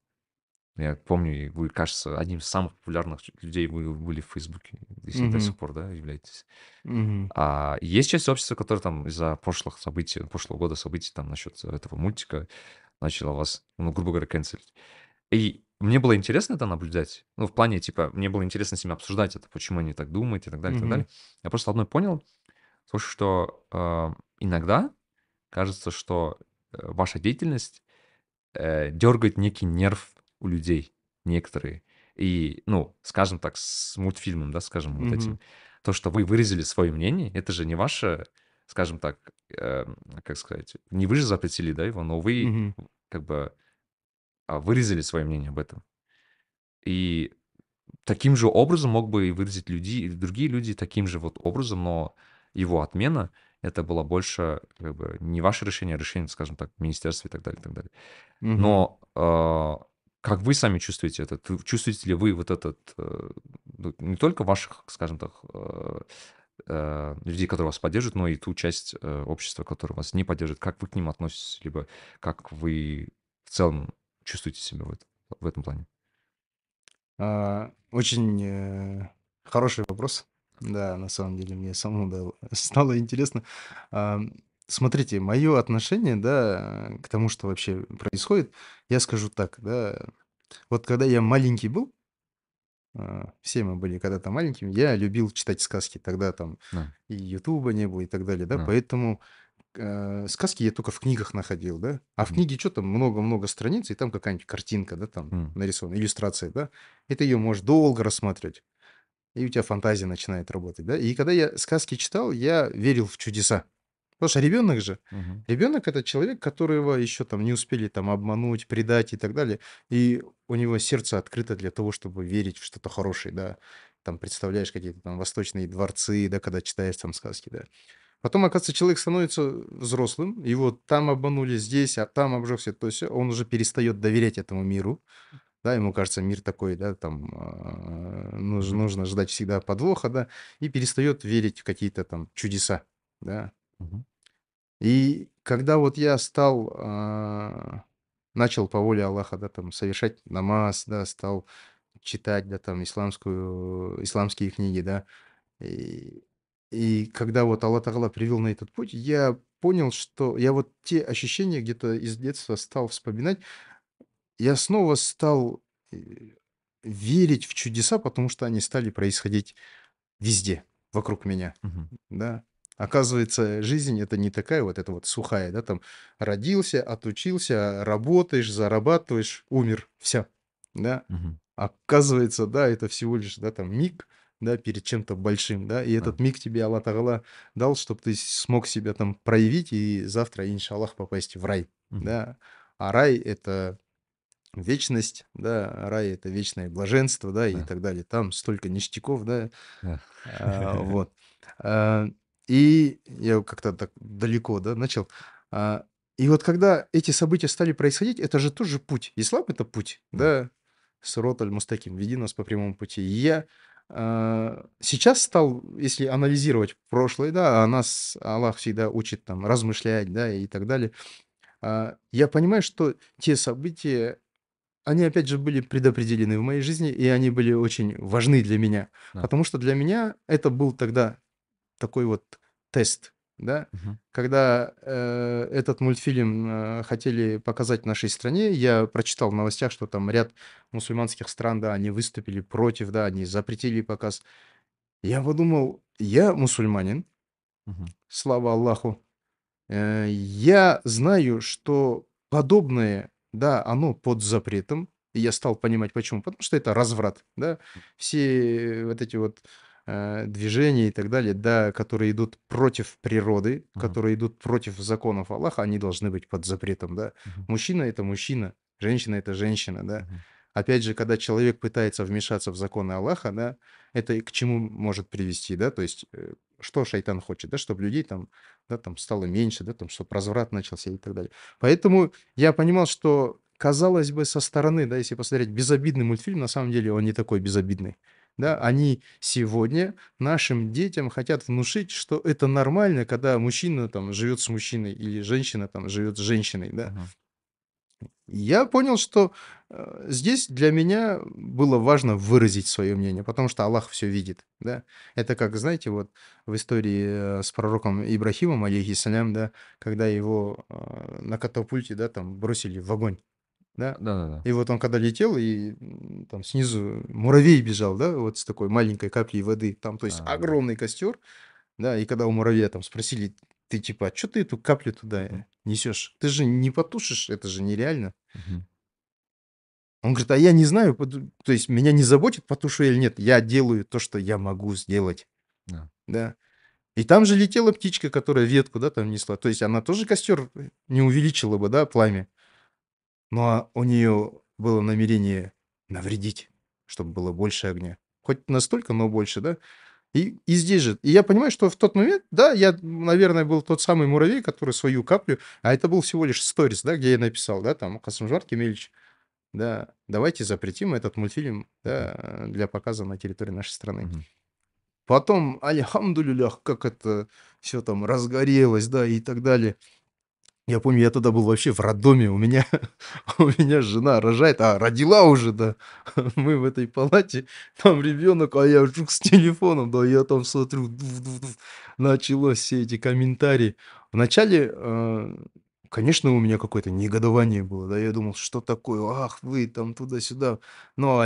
Я помню, вы, кажется, одним из самых популярных людей вы были в "Фейсбуке", если до Мгм. сих пор, да, являетесь. Мгм. А есть часть общества, которая там из-за прошлых событий, прошлого года событий, там, насчет этого мультика начала вас, ну, грубо говоря, канцелить. И мне было интересно это наблюдать. Ну, в плане, типа, мне было интересно с ними обсуждать это, почему они так думают и так далее, и так Мгм. далее. Я просто одно понял, то, что, а, иногда кажется, что, э, ваша деятельность, э, дергает некий нерв у людей, некоторые. И, ну, скажем так, с мультфильмом, да, скажем, вот этим. Мгм. То, что вы выразили свое мнение, это же не ваше, скажем так, эм, как сказать, не вы же запретили, да, его, но вы Мгм. как бы, а, выразили свое мнение об этом. И таким же образом мог бы и выразить люди и другие люди таким же вот образом, но его отмена- это было больше как бы не ваше решение, а решение, скажем так, министерства и так далее, и так далее. Мгм. Но, а, как вы сами чувствуете это? Чувствуете ли вы вот этот, э, ну, не только ваших, скажем так, э, э, людей, которые вас поддерживают, но и ту часть, общества, которая вас не поддерживает? Как вы к ним относитесь? Либо как вы в целом чувствуете себя в этом в этом плане? А, очень, хороший вопрос. Да, на самом деле мне самому, стало интересно. Смотрите, мое отношение, да, к тому, что вообще происходит, я скажу так, да. Вот когда я маленький был, а, все мы были когда-то маленькими, я любил читать сказки. Тогда там Да. и "Ютуба" не было и так далее, да. Да. Поэтому, э, сказки я только в книгах находил, да. А в книге чё там много-много страниц, и там какая-нибудь картинка, да, там М. нарисована, иллюстрация, да. И ты её можешь долго рассматривать, и у тя фантазия начинает работать, да. И когда я сказки читал, я верил в чудеса. Потому что ребенок же, Мгм. ребенок- это человек, которого еще там не успели там обмануть, предать и так далее. И у него сердце открыто для того, чтобы верить в что-то хорошее, да. Там представляешь какие-то там восточные дворцы, да, когда читаешь там сказки, да. Потом, оказывается, человек становится взрослым, его там обманули, здесь, а там обжегся, то сё. Он уже перестает доверять этому миру. Да, ему кажется, мир такой, да, там, а, нуж Мгм. нужно ждать всегда подвоха, да, и перестает верить в какие-то там чудеса, да. И когда вот я стал, а, начал по воле Аллаха, да, там совершать намаз, да, стал читать, да, там исламскую исламские книги, да. И и когда вот Аллах та Ала привел на этот путь, я понял, что я вот те ощущения где-то из детства стал вспоминать. Я снова стал, э, верить в чудеса, потому что они стали происходить везде вокруг меня, Мгм. да. Оказывается, жизнь- это не такая вот эта вот сухая, да, там: родился, отучился, работаешь, зарабатываешь, умер, всё, да. Мгм. Оказывается, да, это всего лишь, да, там миг, да, перед чем-то большим, да. И этот миг тебе Аллах та Ала дал, чтоб ты смог себя там проявить и завтра, иншаллах, попасть в рай, Мгм. да. А рай- это вечность, да, рай- это вечное блаженство, да, и так далее. Там столько ништяков, да, Да. а, вот. А, и я как-то так далеко, да, начал. А, и вот когда эти события стали происходить, это же тоже путь. Ислам- это путь, Да. "Сирот аль-мустаким", веди нас по прямому пути. И я, а, сейчас стал, если анализировать прошлое, да, а нас Аллах всегда учит там размышлять, да, и так далее. А, я понимаю, что те события, они опять же были предопределены в моей жизни, и они были очень важны для меня. Да. Потому что для меня это был тогда такой вот тест, да. Мгм. Когда, э, этот мультфильм, э, хотели показать в нашей стране, я прочитал в новостях, что там ряд мусульманских стран, да, они выступили против, да, они запретили показ. Я подумал: я мусульманин, Мгм. слава Аллаху. Э, я знаю, что подобное, да, оно под запретом. И я стал понимать почему. Потому что это разврат, да. Все вот эти вот, движения и так далее, да, которые идут против природы, Мгм. которые идут против законов Аллаха, они должны быть под запретом, да. Мгм. Мужчина- это мужчина, женщина- это женщина, да. Мгм. Опять же, когда человек пытается вмешаться в законы Аллаха, да, это к чему может привести, да. То есть, э, что шайтан хочет, да, чтобы людей там, да, там стало меньше, да, там, чтоб разврат начался и так далее. Поэтому я понимал, что, казалось бы, со стороны, да, если посмотреть, безобидный мультфильм, на самом деле он не такой безобидный. Да, они сегодня нашим детям хотят внушить, что это нормально, когда мужчина там живет с мужчиной или женщина там живет с женщиной, да. Я понял, что, э, здесь для меня было важно выразить свое мнение, потому что Аллах всё видит, да. Это как, знаете, вот в истории, э, с пророком Ибрахимом, алейхиссалям, да, когда его, э, на катапульте, да, там бросили в огонь, да. Да-да-да. И вот он когда летел, и, там снизу муравей бежал, да, вот с такой маленькой каплей воды. Там, то есть, Да-да-да. огромный костер, да, и когда у муравья там спросили: "Ты типа, а чё ты эту каплю туда, э, несёшь? Ты же не потушишь, это же нереально". Мгм. Он говорит: "А я не знаю, то есть меня не заботит, потушу или нет. Я делаю то, что я могу сделать". Да. Да. И там же летела птичка, которая ветку, да, там несла. То есть она тоже костер не увеличила бы, да, пламя. Но у неё было намерение навредить, чтобы было больше огня. Хоть настолько, но больше, да. И и здесь же. И я понимаю, что в тот момент, да, я, наверное, был тот самый муравей, который свою каплю а это был всего лишь сторис, да, где я написал, да, там: "Касымжан Кемельевич, да, давайте запретим этот мультфильм, да, для показа на территории нашей страны". Потом, альхамдулиллях, как это всё там разгорелось, да, и так далее. Я помню, я тогда был вообще в роддоме. У меня у меня жена рожает, а, родила уже, да. Мы в этой палате, там ребенок, а я вдруг с телефоном, да, я там смотрю, дув-дув-дув, началось все эти комментарии. Вначале, э, конечно, у меня какое-то негодование было, да. Я думал: "Что такое? Ах вы там, туда-сюда". Но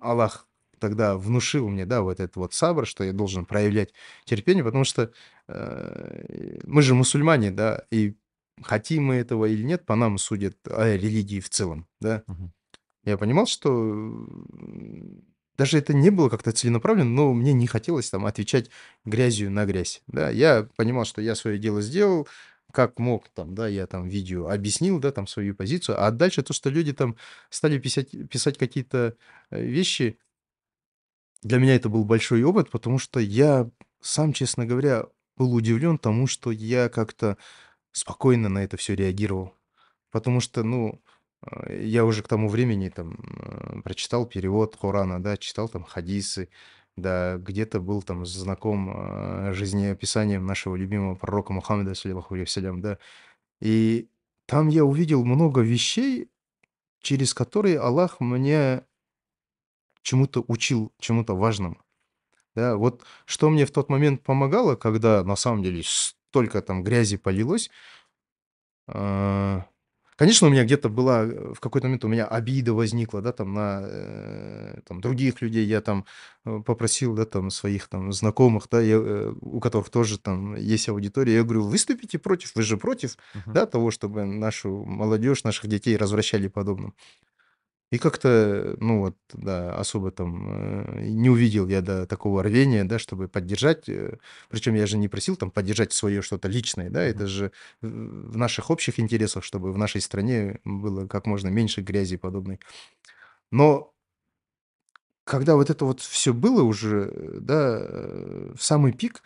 Аллах тогда внушил мне, да, вот этот вот сабр, что я должен проявлять терпение, потому что, э, мы же мусульмане, да, и хотим мы этого или нет, по нам судят о религии в целом, да. Мгм. Я понимал, что, даже это не было как-то целенаправленно, но мне не хотелось там отвечать грязью на грязь, да. Я понимал, что я своё дело сделал, как мог там, да, я там видео объяснил, да, там свою позицию, а дальше то, что люди там стали писять писать какие-то, э, вещи для меня это был большой опыт, потому что я сам, честно говоря, был удивлен тому, что я как-то спокойно на это всё реагировал. Потому что, ну, э, я уже к тому времени там, э, прочитал перевод Корана, да, читал там хадисы, да, где-то был там знаком, э, жизнеописанием нашего любимого пророка Мухаммеда, саллям, да. И там я увидел много вещей, через которые Аллах меня чему-то учил, чему-то важному. Да, вот что мне в тот момент помогало, когда на самом деле столько там грязи полилось а, конечно, у меня где-то была, э, в какой-то момент у меня обида возникла, да, там на, э, там других людей. Я там, э, попросил, да, там своих там знакомых, да, я, у которых тоже там есть аудитория. Я говорю: "Выступите против, вы же против, Мгм. да, того, чтобы нашу молодежь, наших детей развращали подобным". И как-то, ну вот, да, особо там, э, не увидел я, да, такого рвения, да, чтобы поддержать. Э, причем я же не просил там поддержать свое что-то личное, да, это же в наших общих интересах, чтобы в нашей стране было как можно меньше грязи подобной. Но когда вот это вот все было уже, да, э, в самый пик,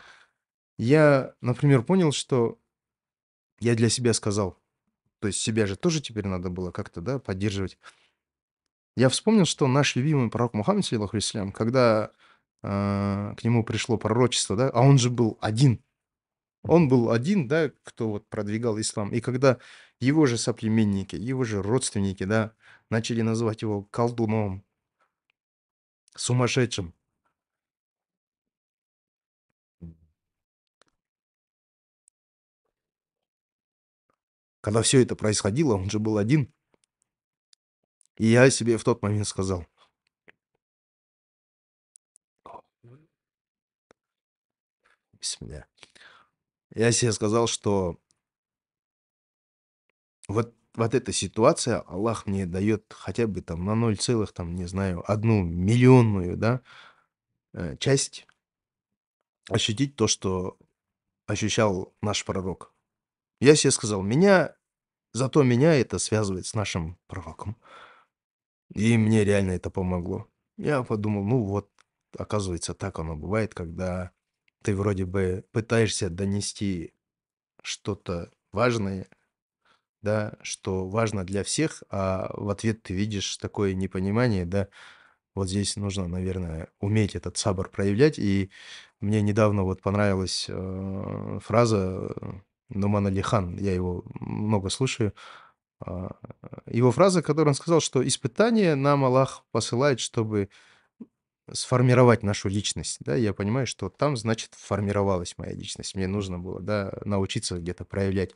я, например, понял, что я для себя сказал, то есть себя же тоже теперь надо было как-то, да, поддерживать. Я вспомнил, что наш любимый пророк Мухаммад, саллиллаху алейхи когда а, к нему пришло пророчество, да, а он же был один. Он был один, да, кто вот продвигал ислам. И когда его же соплеменники, его же родственники, да, начали называть его колдуном, сумасшедшим, когда все это происходило, он же был один. Я себе в тот момент сказал, бисмилля. Я себе сказал, что вот, вот эта ситуация, Аллах мне дает хотя бы там на 0, целых, там, не знаю, одну миллионную, да, э, часть ощутить то, что ощущал наш пророк. Я себе сказал, меня, зато меня это связывает с нашим пророком. И мне реально это помогло. Я подумал, ну вот, оказывается, так оно бывает, когда ты вроде бы пытаешься донести что-то важное, да, что важно для всех, а в ответ ты видишь такое непонимание, да, вот здесь нужно, наверное, уметь этот сабр проявлять. И мне недавно вот понравилась э, фраза э, Нумана Лихан, я его много слушаю, его фраза, которую он сказал, что испытание нам Аллах посылает, чтобы сформировать нашу личность, да, я понимаю, что там, значит, формировалась моя личность, мне нужно было, да, научиться где-то проявлять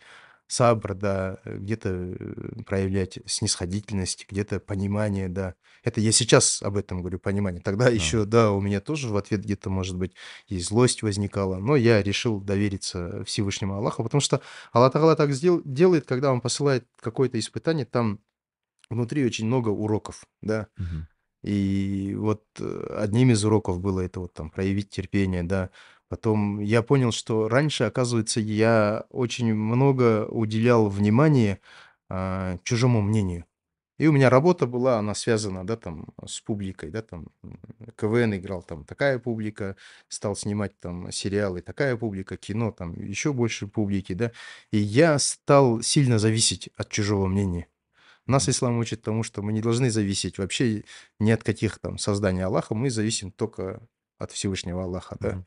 сабр, да, где-то э, проявлять снисходительность, где-то понимание, да. Это я сейчас об этом говорю, понимание. Тогда Да. еще, да, у меня тоже в ответ где-то, может быть, и злость возникала, но я решил довериться Всевышнему Аллаху, потому что Аллах Тагала так сдел- делает, когда Он посылает какое-то испытание, там внутри очень много уроков, да. Мгм. И вот э, одним из уроков было это вот там проявить терпение, да. Потом я понял, что раньше, оказывается, я очень много уделял внимания а, чужому мнению. И у меня работа была, она связана, да, там, с публикой, да, там, КВН играл, там, такая публика, стал снимать, там, сериалы, такая публика, кино, там, еще больше публики, да, и я стал сильно зависеть от чужого мнения. Нас ислам учит тому, что мы не должны зависеть вообще ни от каких там созданий Аллаха, мы зависим только от Всевышнего Аллаха, да. Мгм.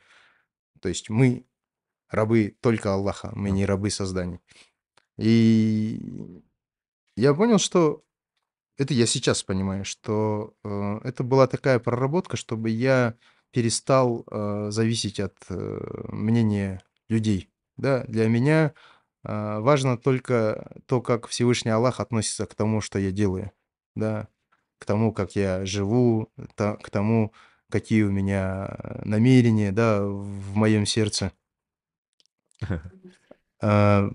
То есть мы рабы только Аллаха, мы не рабы созданий. И я понял, что это я сейчас понимаю, что э, это была такая проработка, чтобы я перестал э, зависеть от э, мнения людей. Да, для меня э, важно только то, как Всевышний Аллах относится к тому, что я делаю. Да, к тому, как я живу, та- к тому, какие у меня намерения, да, в моем сердце. А,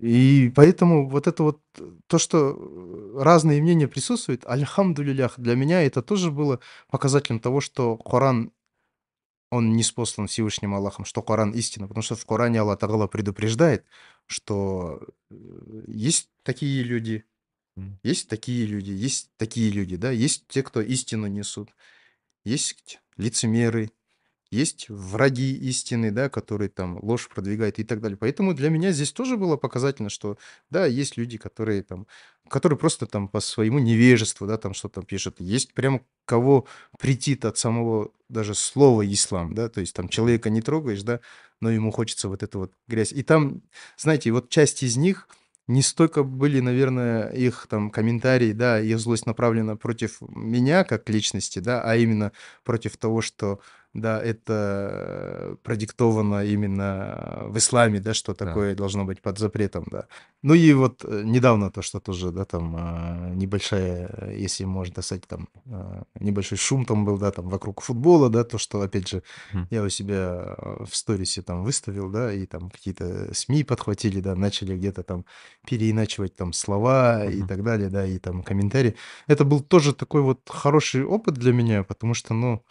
И поэтому вот это вот э, то, что э, разные мнения присутствуют, альхамдулилях, для меня это тоже было показателем того, что Коран, он не спослан Всевышним Аллахом, что Коран истина, потому что в Коране Аллах Тагала предупреждает, что э, есть такие люди, есть такие люди, есть такие люди, да, есть те, кто истину несут, есть лицемеры, есть враги истины, да, которые там ложь продвигают и так далее. Поэтому для меня здесь тоже было показательно, что, да, есть люди, которые там, которые просто там по своему невежеству, да, там что-то пишут. Есть прям кого претит от самого даже слова ислам, да, то есть там человека не трогаешь, да, но ему хочется вот эту вот грязь. И там, знаете, вот часть из них не столько были, наверное, их там комментарии, да, их злость направлена против меня как личности, да, а именно против того, что да, это продиктовано именно в исламе, да, что Да. такое должно быть под запретом, да. Ну и вот э, недавно то, что тоже, да, там а, небольшая, э, если можно сказать, там а, небольшой шум там был, да, там вокруг футбола, да, то, что, опять же, Мгм. я у себя э, в сторисе там выставил, да, и там какие-то СМИ подхватили, да, начали где-то там переиначивать там слова и Мгм. так далее, да, и там комментарии. Это был тоже такой вот хороший опыт для меня, потому что, ну,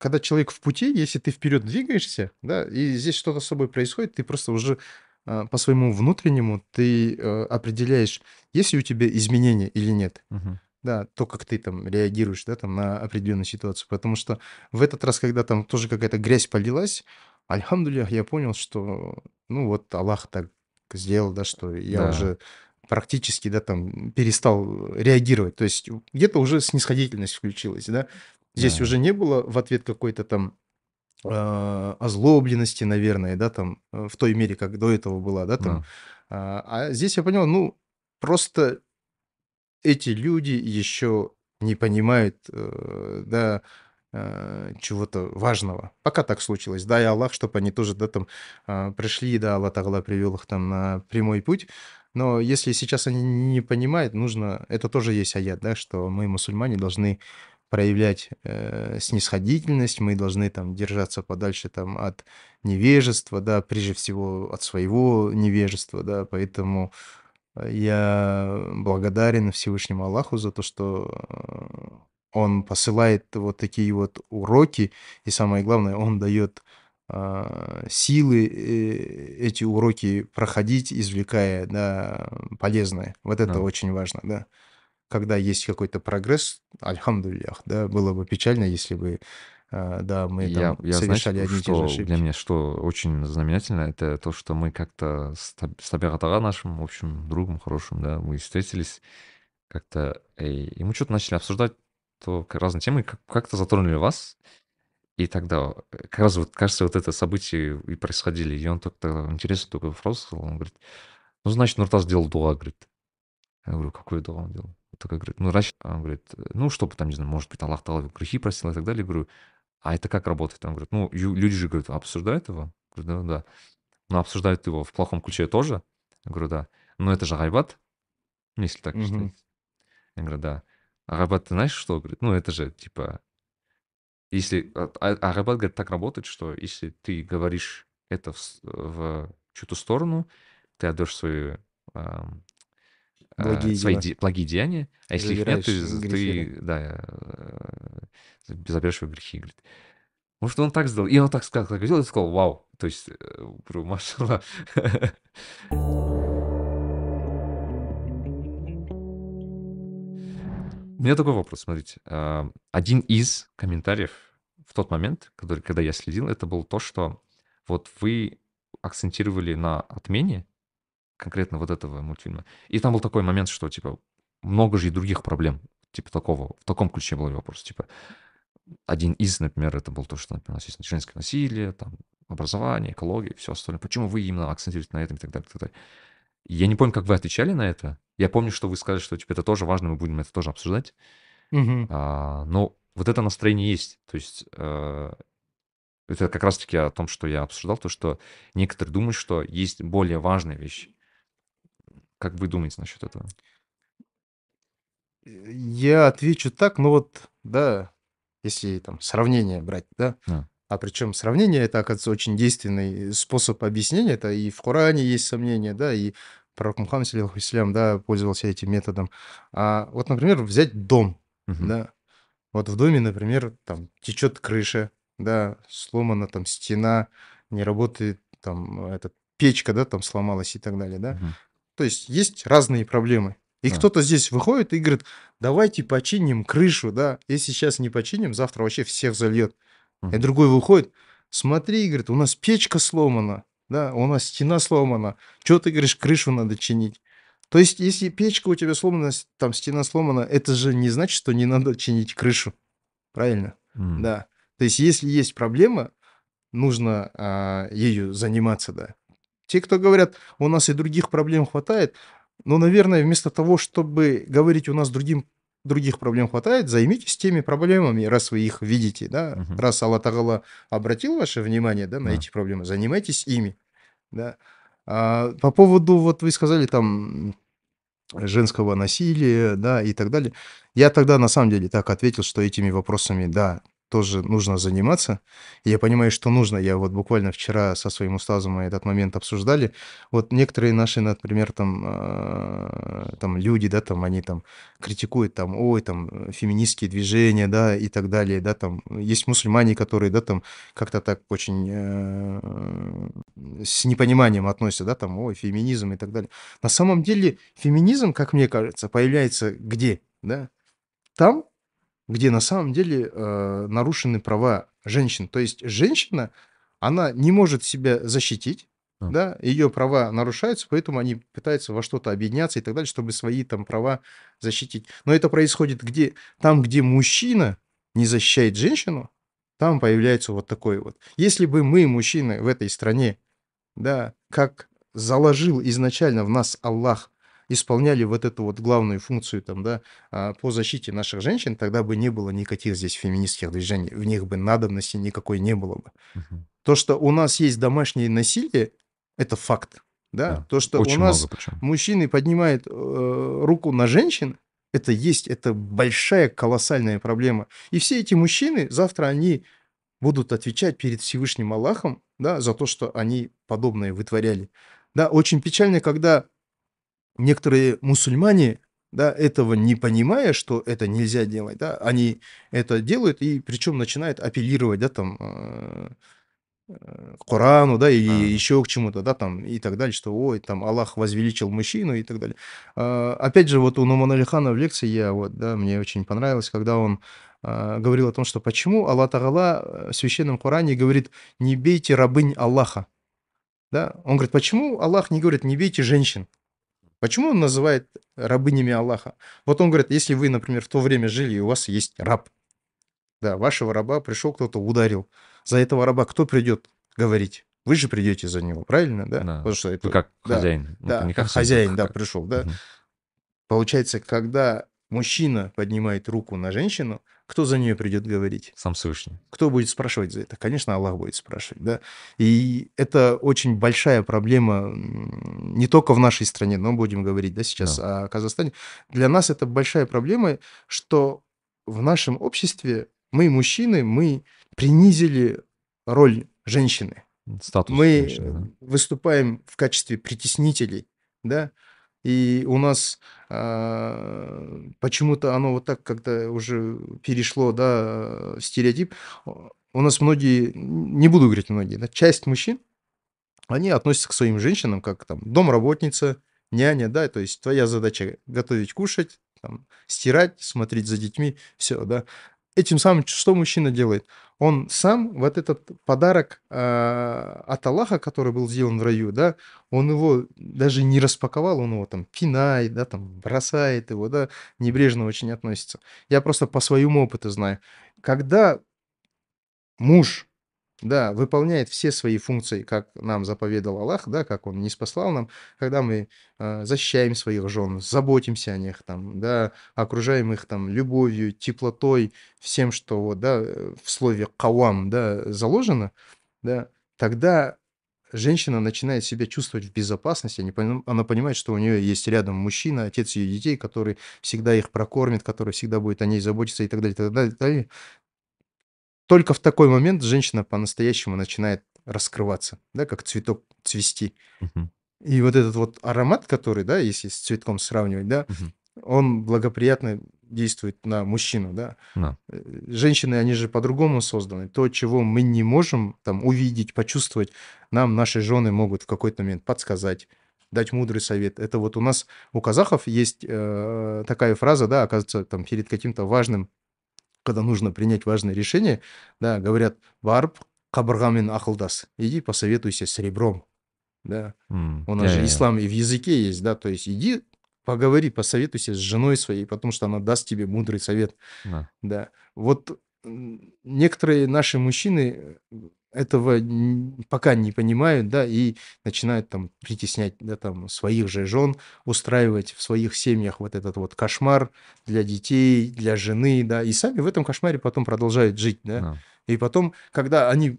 когда человек в пути, если ты вперед двигаешься, да, и здесь что-то с собой происходит, ты просто уже а, по своему внутреннему ты э, определяешь, есть ли у тебя изменения или нет. Мгм. Да, то, как ты там реагируешь, да, там на определенную ситуацию. Потому что в этот раз, когда там тоже какая-то грязь полилась, альхамдулиллах, я понял, что, ну вот Аллах так сделал, да, что я Да, уже практически, да, там перестал реагировать. То есть где-то уже снисходительность включилась, да. Здесь да, уже не было в ответ какой-то там а, озлобленности, наверное, да, там э, в той мере, как до этого была, да, там. да, А а здесь я понял, ну, просто эти люди еще не понимают, э, да, э, чего-то важного. Пока так случилось. Дай Аллах, чтобы они тоже, да, там а, пришли, да, Аллах Тагала привел их там на прямой путь. Но если сейчас они не понимают, нужно... Это тоже есть аят, да, что мы, мусульмане, должны проявлять э, снисходительность, мы должны там держаться подальше там от невежества, да, прежде всего от своего невежества, да, поэтому Э, я благодарен Всевышнему Аллаху за то, что э, Он посылает вот такие вот уроки, и самое главное, Он дает а, силы э, эти уроки проходить, извлекая, да, полезное. Вот это да. очень важно, да. Когда есть какой-то прогресс, альхамдулиллях, да, было бы печально, если бы, а, да, мы Я, там я, знаете, совершали одни и те же что для ошибки. меня, что очень знаменательно, это то, что мы как-то с, с нашим, в общем, другом хорошим, да, мы встретились как-то, и, и мы что-то начали обсуждать то разные темы, как- как-то затронули вас, и тогда э, как раз вот, кажется, вот это событие и происходили, и он так-то интересный такой вопрос сказал, он говорит, ну, значит, Нуртас сделал дуа, говорит. Я говорю, какой дуа он делал? Такой говорит, ну, значит, он говорит, ну, чтобы там, не знаю, может быть, Аллах Таала грехи просил и так далее. Я говорю, а это как работает? Он говорит, ну, люди же, говорят, обсуждают его. Я говорю, да, да. Но обсуждают его в плохом ключе тоже. Я говорю, да. Но это же гайбат, ну, если так Мгм. считать. Я говорю, да. А гайбат, ты знаешь, что? Говорит, ну, это же, типа, если... А, а- а гайбат, говорит, так работает, что если ты говоришь это в, в чью-то сторону, ты отдаешь свою Благие свои дела. де- благие деяния, а если их нет, ты, грехи, ты да, э, заберешь свои грехи, говорит. Может, он так сделал. И он так сказал, так сделал, и сказал, вау. То есть, э, машаллах. У меня такой вопрос, смотрите. А, Один из комментариев в тот момент, который, когда я следил, это был то, что вот вы акцентировали на отмене конкретно вот этого мультфильма. И там был такой момент, что, типа, много же и других проблем, типа такого, в таком ключе был вопрос, типа, один из, например, это был то, что, например, у нас есть женское насилие, там, образование, экология, все остальное. Почему вы именно акцентируете на этом и так далее, и так далее. Я не помню, как вы отвечали на это. Я помню, что вы сказали, что типа, это тоже важно, мы будем это тоже обсуждать. Мгм. А, но вот это настроение есть. То есть э, это как раз-таки о том, что я обсуждал, то, что некоторые думают, что есть более важные вещи. Как вы думаете насчет этого? Я отвечу так, ну вот, да, если там сравнение брать, да, А, а причем сравнение это, оказывается, очень действенный способ объяснения, это и в Коране есть сомнения, да, и пророк Мухаммад, алейхи да, пользовался этим методом. А вот, например, взять дом, мгм, да, вот в доме, например, там течет крыша, да, сломана там стена, не работает там эта печка, да, там сломалась и так далее, да. мгм. То есть есть разные проблемы. И Да, кто-то здесь выходит и говорит, давайте починим крышу, да. Если сейчас не починим, завтра вообще всех зальет. И мгм, другой выходит, смотри, говорит, у нас печка сломана, да, у нас стена сломана. Чего ты говоришь, крышу надо чинить? То есть, если печка у тебя сломана, там стена сломана, это же не значит, что не надо чинить крышу. Правильно? м, Да. То есть, если есть проблема, нужно а, ею заниматься, да. Те, кто говорят, у нас и других проблем хватает, ну, наверное, вместо того, чтобы говорить, у нас другим, других проблем хватает, займитесь теми проблемами, раз вы их видите, да, мгм, раз Аллах Тагала обратил ваше внимание, да, на да, эти проблемы, занимайтесь ими, да. А, по поводу, вот вы сказали там женского насилия, да, и так далее. Я тогда на самом деле так ответил, что этими вопросами, да, тоже нужно заниматься. Я понимаю, что нужно. Я вот буквально вчера со своим устазом мы этот момент обсуждали. Вот некоторые наши, например, там, а, там люди, да, там они там критикуют там, ой, там э, феминистские движения, да, и так далее, да, там есть мусульмане, которые, да, там как-то так очень э, с непониманием относятся, да, там, ой, феминизм и так далее. На самом деле феминизм, как мне кажется, появляется где, да? там, где на самом деле э, нарушены права женщин. То есть женщина, она не может себя защитить, А. да, ее права нарушаются, поэтому они пытаются во что-то объединяться и так далее, чтобы свои там права защитить. Но это происходит где? Там, где мужчина не защищает женщину, там появляется вот такой вот. Если бы мы, мужчины в этой стране, да, как заложил изначально в нас Аллах, исполняли вот эту вот главную функцию там, да, а, по защите наших женщин, тогда бы не было никаких здесь феминистских движений, в них бы надобности никакой не было бы. Мгм. То, что у нас есть домашнее насилие, это факт, да. Да, То, что очень у нас мужчины поднимают э, руку на женщин, это есть, это большая колоссальная проблема. И все эти мужчины завтра они будут отвечать перед Всевышним Аллахом, да, за то, что они подобное вытворяли. Да, очень печально, когда некоторые мусульмане, да, этого не понимая, что это нельзя делать, да, они это делают и причем начинают апеллировать, да, там, э, э, к Корану, да, и Да, да. еще к чему-то, да, там, и так далее, что, ой, там, Аллах возвеличил мужчину и так далее. А, Опять же, вот у Нумана Алихана в лекции я, вот, да, мне очень понравилось, когда он а, говорил о том, что почему Аллах Тагала в Священном Коране говорит, не бейте рабынь Аллаха, да, он говорит, почему Аллах не говорит, не бейте женщин, Почему он называет рабынями Аллаха? Вот он говорит, если вы, например, в то время жили, и у вас есть раб, да, вашего раба пришел кто-то, ударил. За этого раба кто придет говорить? Вы же придете за него, правильно, да? Да. Потому что это, Вы как да, хозяин. Ну, да, не как как хозяин, как- да, как- пришел, да. Мгм. Получается, когда мужчина поднимает руку на женщину, кто за нее придет говорить? Сам Всевышний. Кто будет спрашивать за это? Конечно, Аллах будет спрашивать, да. И это очень большая проблема не только в нашей стране, но будем говорить, да, сейчас о Казахстане. Для нас это большая проблема, что в нашем обществе мы, мужчины, мы принизили роль женщины. Статус Мы женщины, да. выступаем в качестве притеснителей, да, и у нас а, почему-то оно вот так как-то уже перешло, да, в стереотип. У нас многие, не буду говорить многие, да, часть мужчин, они относятся к своим женщинам как там домработница, няня, да, то есть твоя задача готовить, кушать, там, стирать, смотреть за детьми, все, да. Этим самым что мужчина делает? Он сам вот этот подарок а, от Аллаха, который был сделан в раю, да, он его даже не распаковал, он его там пинает, да, там бросает его, да, небрежно очень относится. Я просто по своему опыту знаю. Когда муж, да, выполняет все свои функции, как нам заповедал Аллах, да, как он не спаслал нам, когда мы э, защищаем своих жен, заботимся о них, там, да, окружаем их там любовью, теплотой, всем, что вот, да, э, в слове кавам, да, заложено, да, тогда женщина начинает себя чувствовать в безопасности, она понимает, что у нее есть рядом мужчина, отец ее детей, который всегда их прокормит, который всегда будет о ней заботиться и так далее, и так далее, так далее. Только в такой момент женщина по-настоящему начинает раскрываться, да, как цветок цвести. Мгм. И вот этот вот аромат, который, да, если с цветком сравнивать, да, Мгм. он благоприятно действует на мужчину, да. Да. Э, Женщины, они же по-другому созданы. То, чего мы не можем там увидеть, почувствовать, нам наши жены могут в какой-то момент подсказать, дать мудрый совет. Это вот у нас, у казахов есть э, такая фраза, да, оказывается, там перед каким-то важным, когда нужно принять важное решение, да, говорят, барб кабыргамен ахылдас, иди посоветуйся с ребром, да. М, У нас же я-я-я. ислам и в языке есть, да, то есть иди поговори, посоветуйся с женой своей, потому что она даст тебе мудрый совет. Да. Да. Вот некоторые наши мужчины этого пока не понимают, да, и начинают там притеснять, да, там своих же жен, устраивать в своих семьях вот этот вот кошмар для детей, для жены, да, и сами в этом кошмаре потом продолжают жить, да. Да. И потом, когда они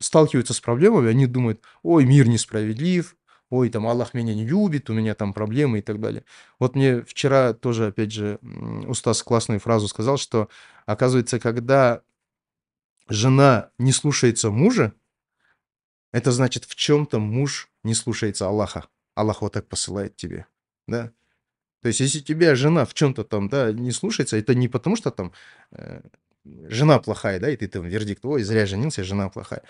сталкиваются с проблемами, они думают, ой, мир несправедлив, ой, там Аллах меня не любит, у меня там проблемы и так далее. Вот мне вчера тоже, опять же, Устас классную фразу сказал, что, оказывается, когда жена не слушается мужа, это значит, в чем-то муж не слушается Аллаха. Аллах вот так посылает тебе, да. То есть, если тебя жена в чем-то там, да, не слушается, это не потому, что там э, жена плохая, да, и ты там вердикт, ой, зря женился, жена плохая.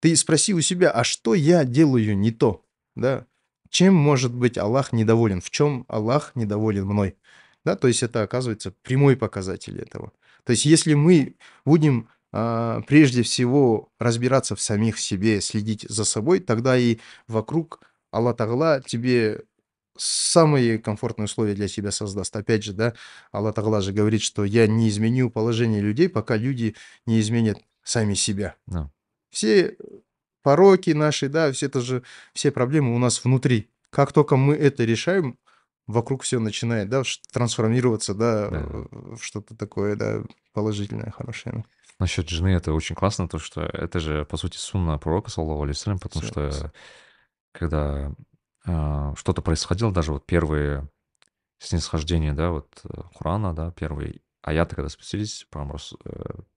Ты спроси у себя, а что я делаю не то, да? Чем может быть Аллах недоволен? В чем Аллах недоволен мной? Да, то есть это оказывается прямой показатель этого. То есть если мы будем прежде всего разбираться в самих себе, следить за собой, тогда и вокруг Аллах Тагала тебе самые комфортные условия для себя создаст. Опять же, да, Аллах Тагала же говорит, что я не изменю положение людей, пока люди не изменят сами себя. Да. Все пороки наши, да, все это же, все проблемы у нас внутри. Как только мы это решаем, вокруг все начинает, да, трансформироваться, да, Да. в что-то такое, да, положительное, хорошее. Насчет жены это очень классно, то что это же, по сути, сунна пророка, саллаху алейхиссалям, потому Всё. что когда а, что-то происходило, даже вот первые снисхождения, да, вот э, Корана, да, первые аяты, когда спустились, э,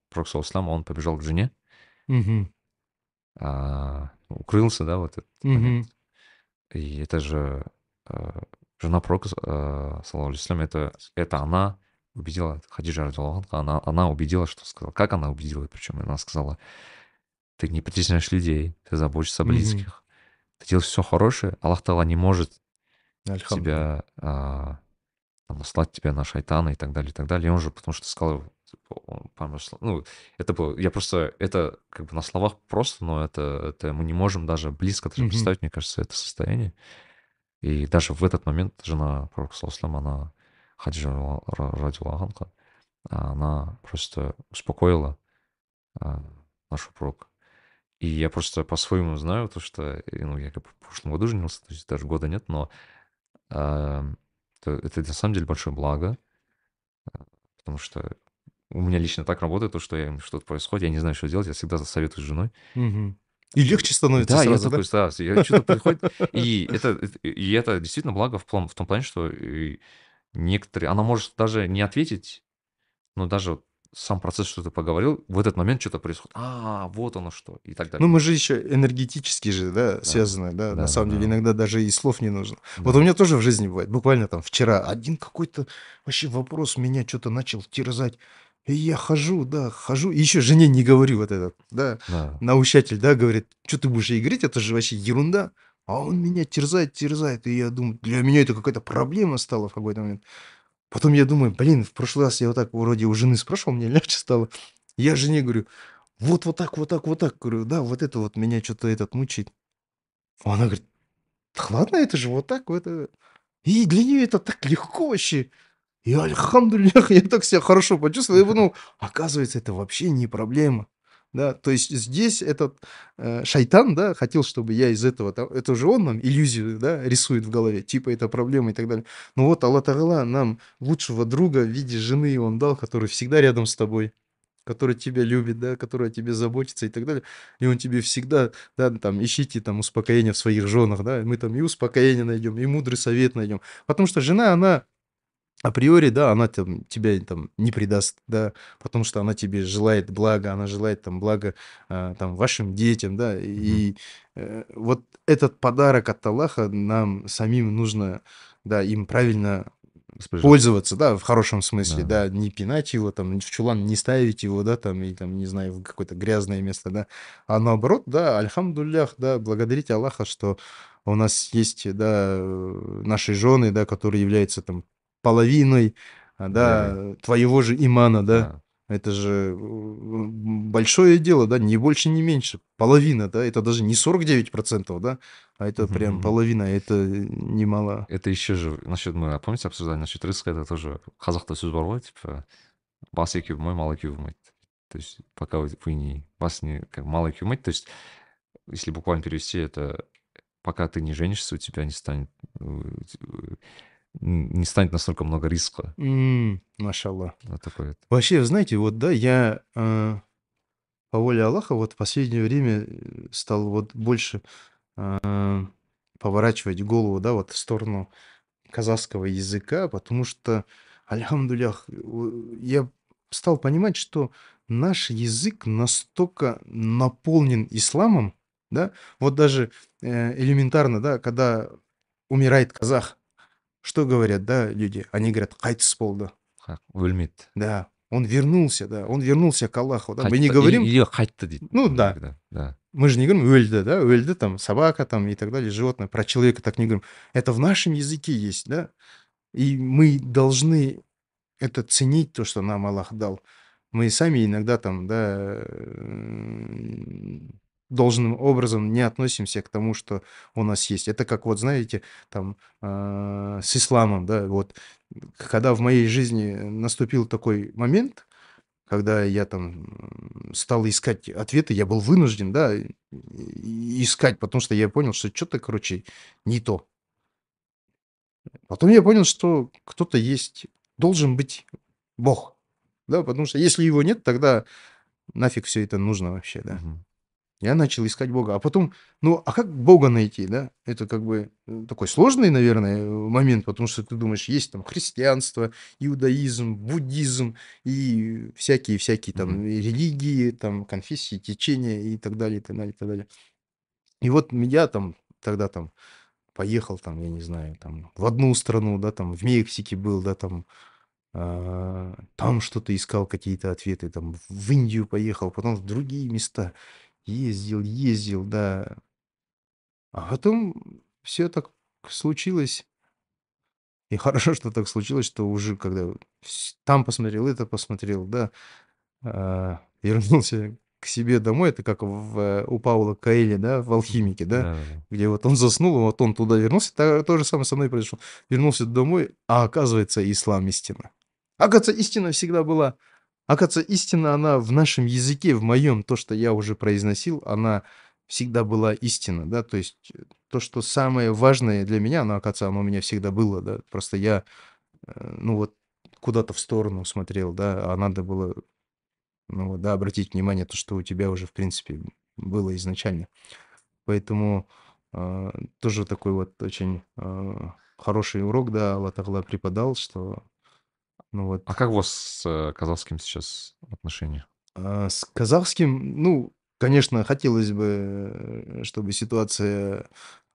пророк, саллаху алейхи он побежал к жене, Мгм. а, укрылся, да, вот этот момент. И это же э, жена пророка, э, саллаху алейхи это, это она убедила, Хадиджа радиаллаху анха, она, она убедила, что сказала. Как она убедила? Причем она сказала, ты не притесняешь людей, ты заботишься о близких, ты делаешь все хорошее, Аллах Тала не может тебя а, там, наслать тебя на шайтана и так далее, и так далее. И он же, потому что сказал, ну, это было, я просто, это как бы на словах просто, но это, это мы не можем даже близко даже Мгм. представить, мне кажется, это состояние. И даже в этот момент жена пророка, алейхи, она, Хаджа радиаллаху анха, она просто успокоила а, нашего пророка. И я просто по-своему знаю то, что, ну, я как бы в прошлом году женился, то есть даже года нет, но а, это, это на самом деле большое благо, а, потому что у меня лично так работает, то, что я, что-то происходит, я не знаю, что делать, я всегда советую с женой. Мгм. И легче становится Да, я сразу, да? такой, да, я что-то происходит, и это, и это действительно благо в, план- в том плане, что некоторые, она может даже не ответить, но даже вот сам процесс, что ты поговорил, в этот момент что-то происходит. А, вот оно что, и так далее. Ну, мы же еще энергетически же, да, Да. связаны, да, Да, на да, самом деле да. иногда даже и слов не нужно. Вот Да. у меня тоже в жизни бывает, буквально там вчера один какой-то вообще вопрос меня что-то начал терзать, и я хожу, да, хожу, и еще жене не говорю вот этот, да, Да. наущатель, да, говорит, что ты будешь ей говорить, это же вообще ерунда, а он меня терзает, терзает, и я думаю, для меня это какая-то проблема стала в какой-то момент. Потом я думаю, блин, в прошлый раз я вот так вроде у жены спрашивал, мне легче стало. Я жене говорю, вот, вот так, вот так, вот так. Говорю, да, вот это вот меня что-то этот мучает. А Она говорит, «Да ладно, это же вот так, вот это. И для нее это так легко вообще. И альхамдулиллах, я так себя хорошо почувствовал. Я подумал, оказывается, это вообще не проблема. Да, то есть здесь этот э, шайтан, да, хотел, чтобы я из этого, та- это же он нам иллюзию, да, рисует в голове, типа это проблема и так далее. Но вот Аллах Тагала нам лучшего друга в виде жены он дал, который всегда рядом с тобой, который тебя любит, да, который о тебе заботится и так далее. И он тебе всегда, да, там, ищите там успокоение в своих женах, да, мы там и успокоение найдем, и мудрый совет найдем. Потому что жена, она априори, да, она там, тебя там не предаст, да, потому что она тебе желает блага, она желает там блага а, там вашим детям, да, и э, вот этот подарок от Аллаха нам самим нужно, да, им правильно пользоваться, да, в хорошем смысле, Да. да, не пинать его, там, в чулан не ставить его, да, там, и там, не знаю, в какое-то грязное место, да, а наоборот, да, альхамдуллях, да, благодарите Аллаха, что у нас есть, да, э, наши жены, да, которые являются там половиной, а, да, твоего же имана, да, Да. это же э, большое дело, да, не больше, не меньше, половина, да, это даже не 49%, да, а это прям половина, это немало. Это еще же, насчет, мы, а помните, обсуждали насчет рыска, это тоже қазақта сөз бар ғой, типа, бас екеу болмай, мал екеу болмайды. То есть, пока вы, вы не, бас не, как мало екеу болмайды, то есть, если буквально перевести, это пока ты не женишься, у тебя не станет, э, э, не станет настолько много риска. М, Машаллах. Вот такое. это. Вообще, знаете, вот да, я э, по воле Аллаха вот в последнее время э, стал вот больше э, поворачивать голову, да, вот в сторону казахского языка, потому что, альхамдулях, я стал понимать, что наш язык настолько наполнен исламом, да, вот даже элементарно, да, когда умирает казах, что говорят, да, люди? Они говорят, қайтыс болды. Ха, өлмеді. Да, он вернулся, да, он вернулся к Аллаху. Да? Мы Қайтты. не Или- говорим, Или қайтты дейді. Ну, да. иногда, Да. мы же не говорим өлді, да, өлді там собака там и так далее, животное. Про человека так не говорим. Это в нашем языке есть, да. И мы должны это ценить, то, что нам Аллах дал. Мы сами иногда там, да, м, должным образом не относимся к тому, что у нас есть. Это как вот, знаете, там а, с исламом, да, вот когда в моей жизни наступил такой момент, когда я там стал искать ответы, я был вынужден, да, искать, потому что я понял, что что-то, короче, не то. Потом я понял, что кто-то есть, должен быть Бог, да, потому что если его нет, тогда нафиг все это нужно вообще, да. Мгм. Я начал искать Бога, а потом, ну, а как Бога найти, да? Это как бы э, такой сложный, наверное, э, момент, потому что ты думаешь, есть там христианство, иудаизм, буддизм и всякие-всякие там Мгм. религии, там конфессии, течения и так далее, и так далее, и так далее. И вот я там тогда там поехал там, я не знаю, там в одну страну, да, там в Мексике был, да, там а, там что-то искал, какие-то ответы, там в Индию поехал, потом в другие места ездил, ездил, да. А потом все так случилось, и хорошо, что так случилось, что уже когда там посмотрел, это посмотрел, да, а, вернулся к себе домой, это как в, э, у Паула Коэля, да, в. «Алхимике», да, Да-да-да. где вот он заснул, вот он туда вернулся, то, то же самое со мной произошло. Вернулся домой, а оказывается, ислам истина. Оказывается, истина всегда была. Оказывается, истина, она в нашем языке, в моем, то, что я уже произносил, она всегда была истина, да, то есть э, то, что самое важное для меня, оно, оказывается, оно у меня всегда было, да, просто я, э, ну вот, куда-то в сторону смотрел, да, а надо было ну вот, да, обратить внимание, то, что у тебя уже, в принципе, было изначально. Поэтому а, тоже такой вот очень а, хороший урок, да, Аллах преподал, что, ну А вот, как у вас с казахским сейчас отношения? а, с казахским, ну, конечно, хотелось бы, э, чтобы ситуация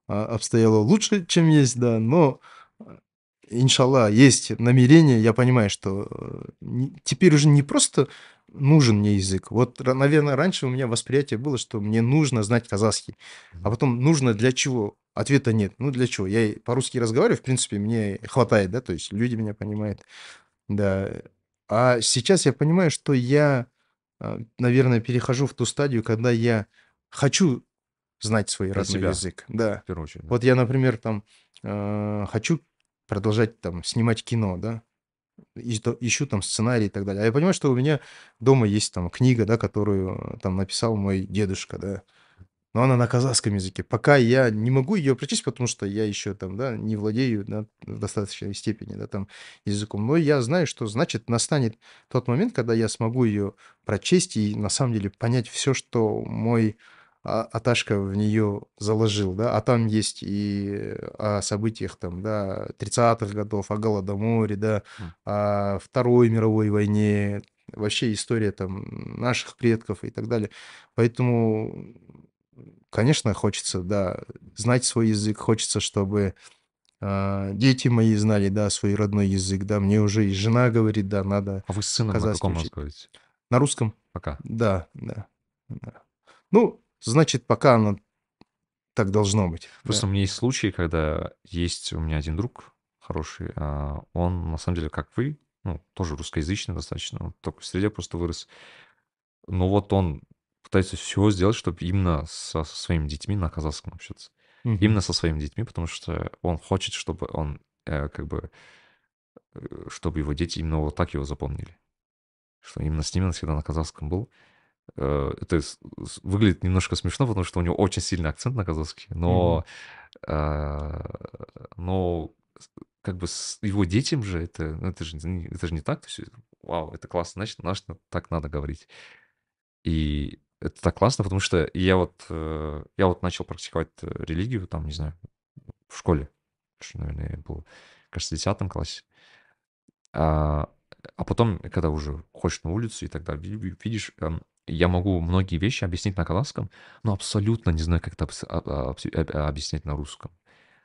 а, обстояло лучше, чем есть, да, но, а, иншаллах, есть намерение. Я понимаю, что э, теперь уже не просто нужен мне язык. Вот, наверное, раньше у меня восприятие было, что мне нужно знать казахский, а потом нужно для чего? Ответа нет. Ну, для чего? Я по-русски разговариваю, в принципе, мне хватает, да, то есть люди меня понимают, да. А сейчас я понимаю, что я, а, наверное, перехожу в ту стадию, когда я хочу знать свой Для родной себя, язык. Да. в первую очередь, да. Вот я, например, там э, хочу продолжать там снимать кино, да, ищу там сценарий и так далее. А я понимаю, что у меня дома есть там книга, да, которую э, там написал мой дедушка, да, но она на казахском языке. Пока я не могу ее прочесть, потому что я еще там, да, не владею, да, в достаточной степени, да, там, языком. Но я знаю, что значит настанет тот момент, когда я смогу ее прочесть и на самом деле понять все, что мой а- Аташка в нее заложил, да, а там есть и о событиях там, да, тридцатых годов, о Голодоморе, да, о Второй мировой войне, вообще история там наших предков и так далее. Поэтому Конечно, хочется, да, знать свой язык, хочется, чтобы а, дети мои знали, да, свой родной язык, да, мне уже и жена говорит, да, надо А вы с сыном на каком разговариваете? На русском? Пока. Да, да, да. Ну, значит, пока оно так должно быть, Просто да. у меня есть случаи, когда есть у меня один друг хороший, а, он на самом деле, как вы, ну, тоже русскоязычный достаточно, он в такой среде просто вырос. Но вот он пытается все сделать, чтобы именно со, со своими детьми на казахском общаться. Мгм. Именно со своими детьми, потому что он хочет, чтобы он э, как бы, э, чтобы его дети именно вот так его запомнили. Что именно с ними он всегда на казахском был. Э, Это выглядит немножко смешно, потому что у него очень сильный акцент на казахский, но, э, но как бы с его детям же это, ну, это же, это же не так. То есть, вау, это классно, значит, значит, так надо говорить. И это так классно, потому что я вот, э, я вот начал практиковать э, религию, там, не знаю, в школе, что, наверное, я был, кажется, в 10 классе. А, а потом, когда уже ходишь на улицу и так далее, ви- ви- видишь, эм, я могу многие вещи объяснить на казахском, но абсолютно не знаю, как это а- а- обс- а- объяснять на русском.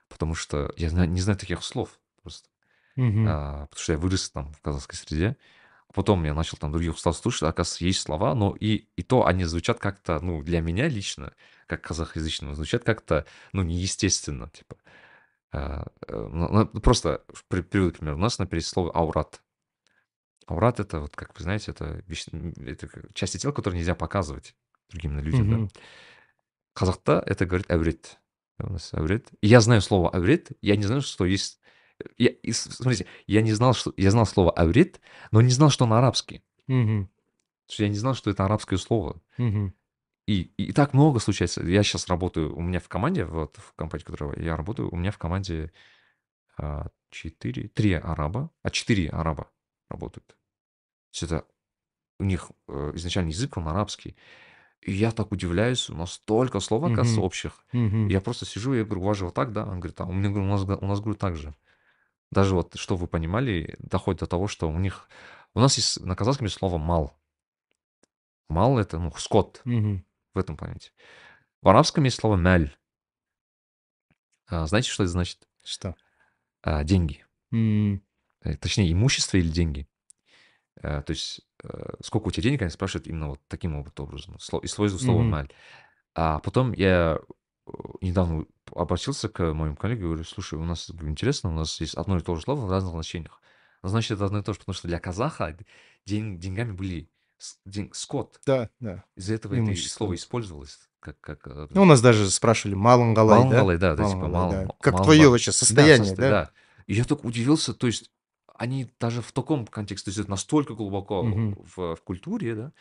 Потому что я не знаю таких слов просто. Мгм. А, потому что я вырос там в казахской среде. Потом я начал там других устав слушать, оказывается, есть слова, но и, и то они звучат как-то, ну, для меня лично, как казахоязычного, звучат как-то, ну, неестественно, типа. А, э, ну, ну, просто при- приведу пример. У нас на слово аурат. Аурат это, вот, как вы знаете, это, вещь- это части тела, которые нельзя показывать другим людям. Да? Мгм. Қазақта это говорит әурет. У нас әурет. И я знаю слово әурет, я не знаю, что есть... Я, и смотрите, я не знал, что... Я знал слово әурет, но не знал, что он арабский. Есть я не знал, что это арабское слово. Мгм. И, и так много случается. Я сейчас работаю, у меня в команде, вот в компании, в которой я работаю, у меня в команде а, четыре, три араба, а четыре араба работают. То есть это у них э, изначально язык, он арабский. И я так удивляюсь, у нас столько слов, оказывается, Мгм. общих. Мгм. Я просто сижу, я говорю, у вас же вот так, да? Он говорит, а у меня, говорю, у нас, у нас говорю, так же. Даже вот, что вы понимали, доходит до того, что у них... У нас есть на казахском есть слово «мал». «Мал» — это, ну, скот Мгм. в этом планете. В арабском есть слово «мяль». А, знаете, что это значит? Что? А, деньги. Э, Точнее, имущество или деньги. Э, То есть, э, сколько у тебя денег, они спрашивают именно вот таким вот образом. сло- Используют слово. «маль». А потом я недавно обратился к моим коллеге, говорю, слушай, у нас говорю, интересно, у нас есть одно и то же слово в разных значениях. Значит, это одно и то же, потому что для казаха день, деньгами были день- скот. Да, да. Из-за этого это слово использовалось. Как, как, э, Ну, у нас даже спрашивали Малангалай, да? Малангалай, да, да, типа Малангалай, мал- да. Как мал- твое вообще Да, состояние, состоя- да? И я так удивился, то есть они даже в таком контексте, то есть это настолько глубоко Мгм. в, в культуре, да,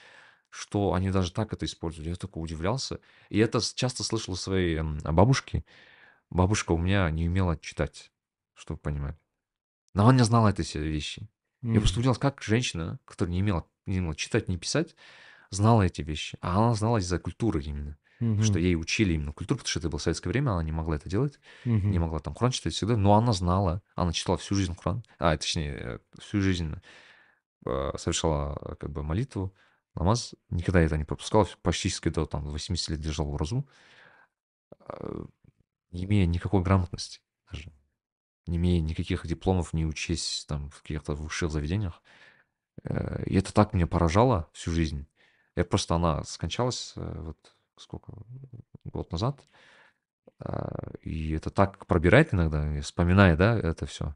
что они даже так это используют. Я только удивлялся. И это часто слышал у своей бабушки. Бабушка у меня не умела читать, чтобы вы понимали. Но она не знала этой все вещи. Я просто Мгм. удивился, как женщина, которая не имела, не умела читать, не писать, знала эти вещи. А она знала из-за культуры именно. Что Мгм. ей учили именно культуру, потому что это было советское время, она не могла это делать Мгм. не могла там Құран читать всегда, но она знала, она читала всю жизнь Құран, а, точнее, э, всю жизнь э, совершала э, как бы молитву, намаз, никогда это не пропускала, практически до там 80 лет держала в разу, э, не имея никакой грамотности даже, не имея никаких дипломов, не учесть там в каких-то высших заведениях. Э, И это так меня поражало всю жизнь. Я просто, она скончалась э, вот сколько, год назад, а, И это так пробирает иногда, вспоминая, да, это все,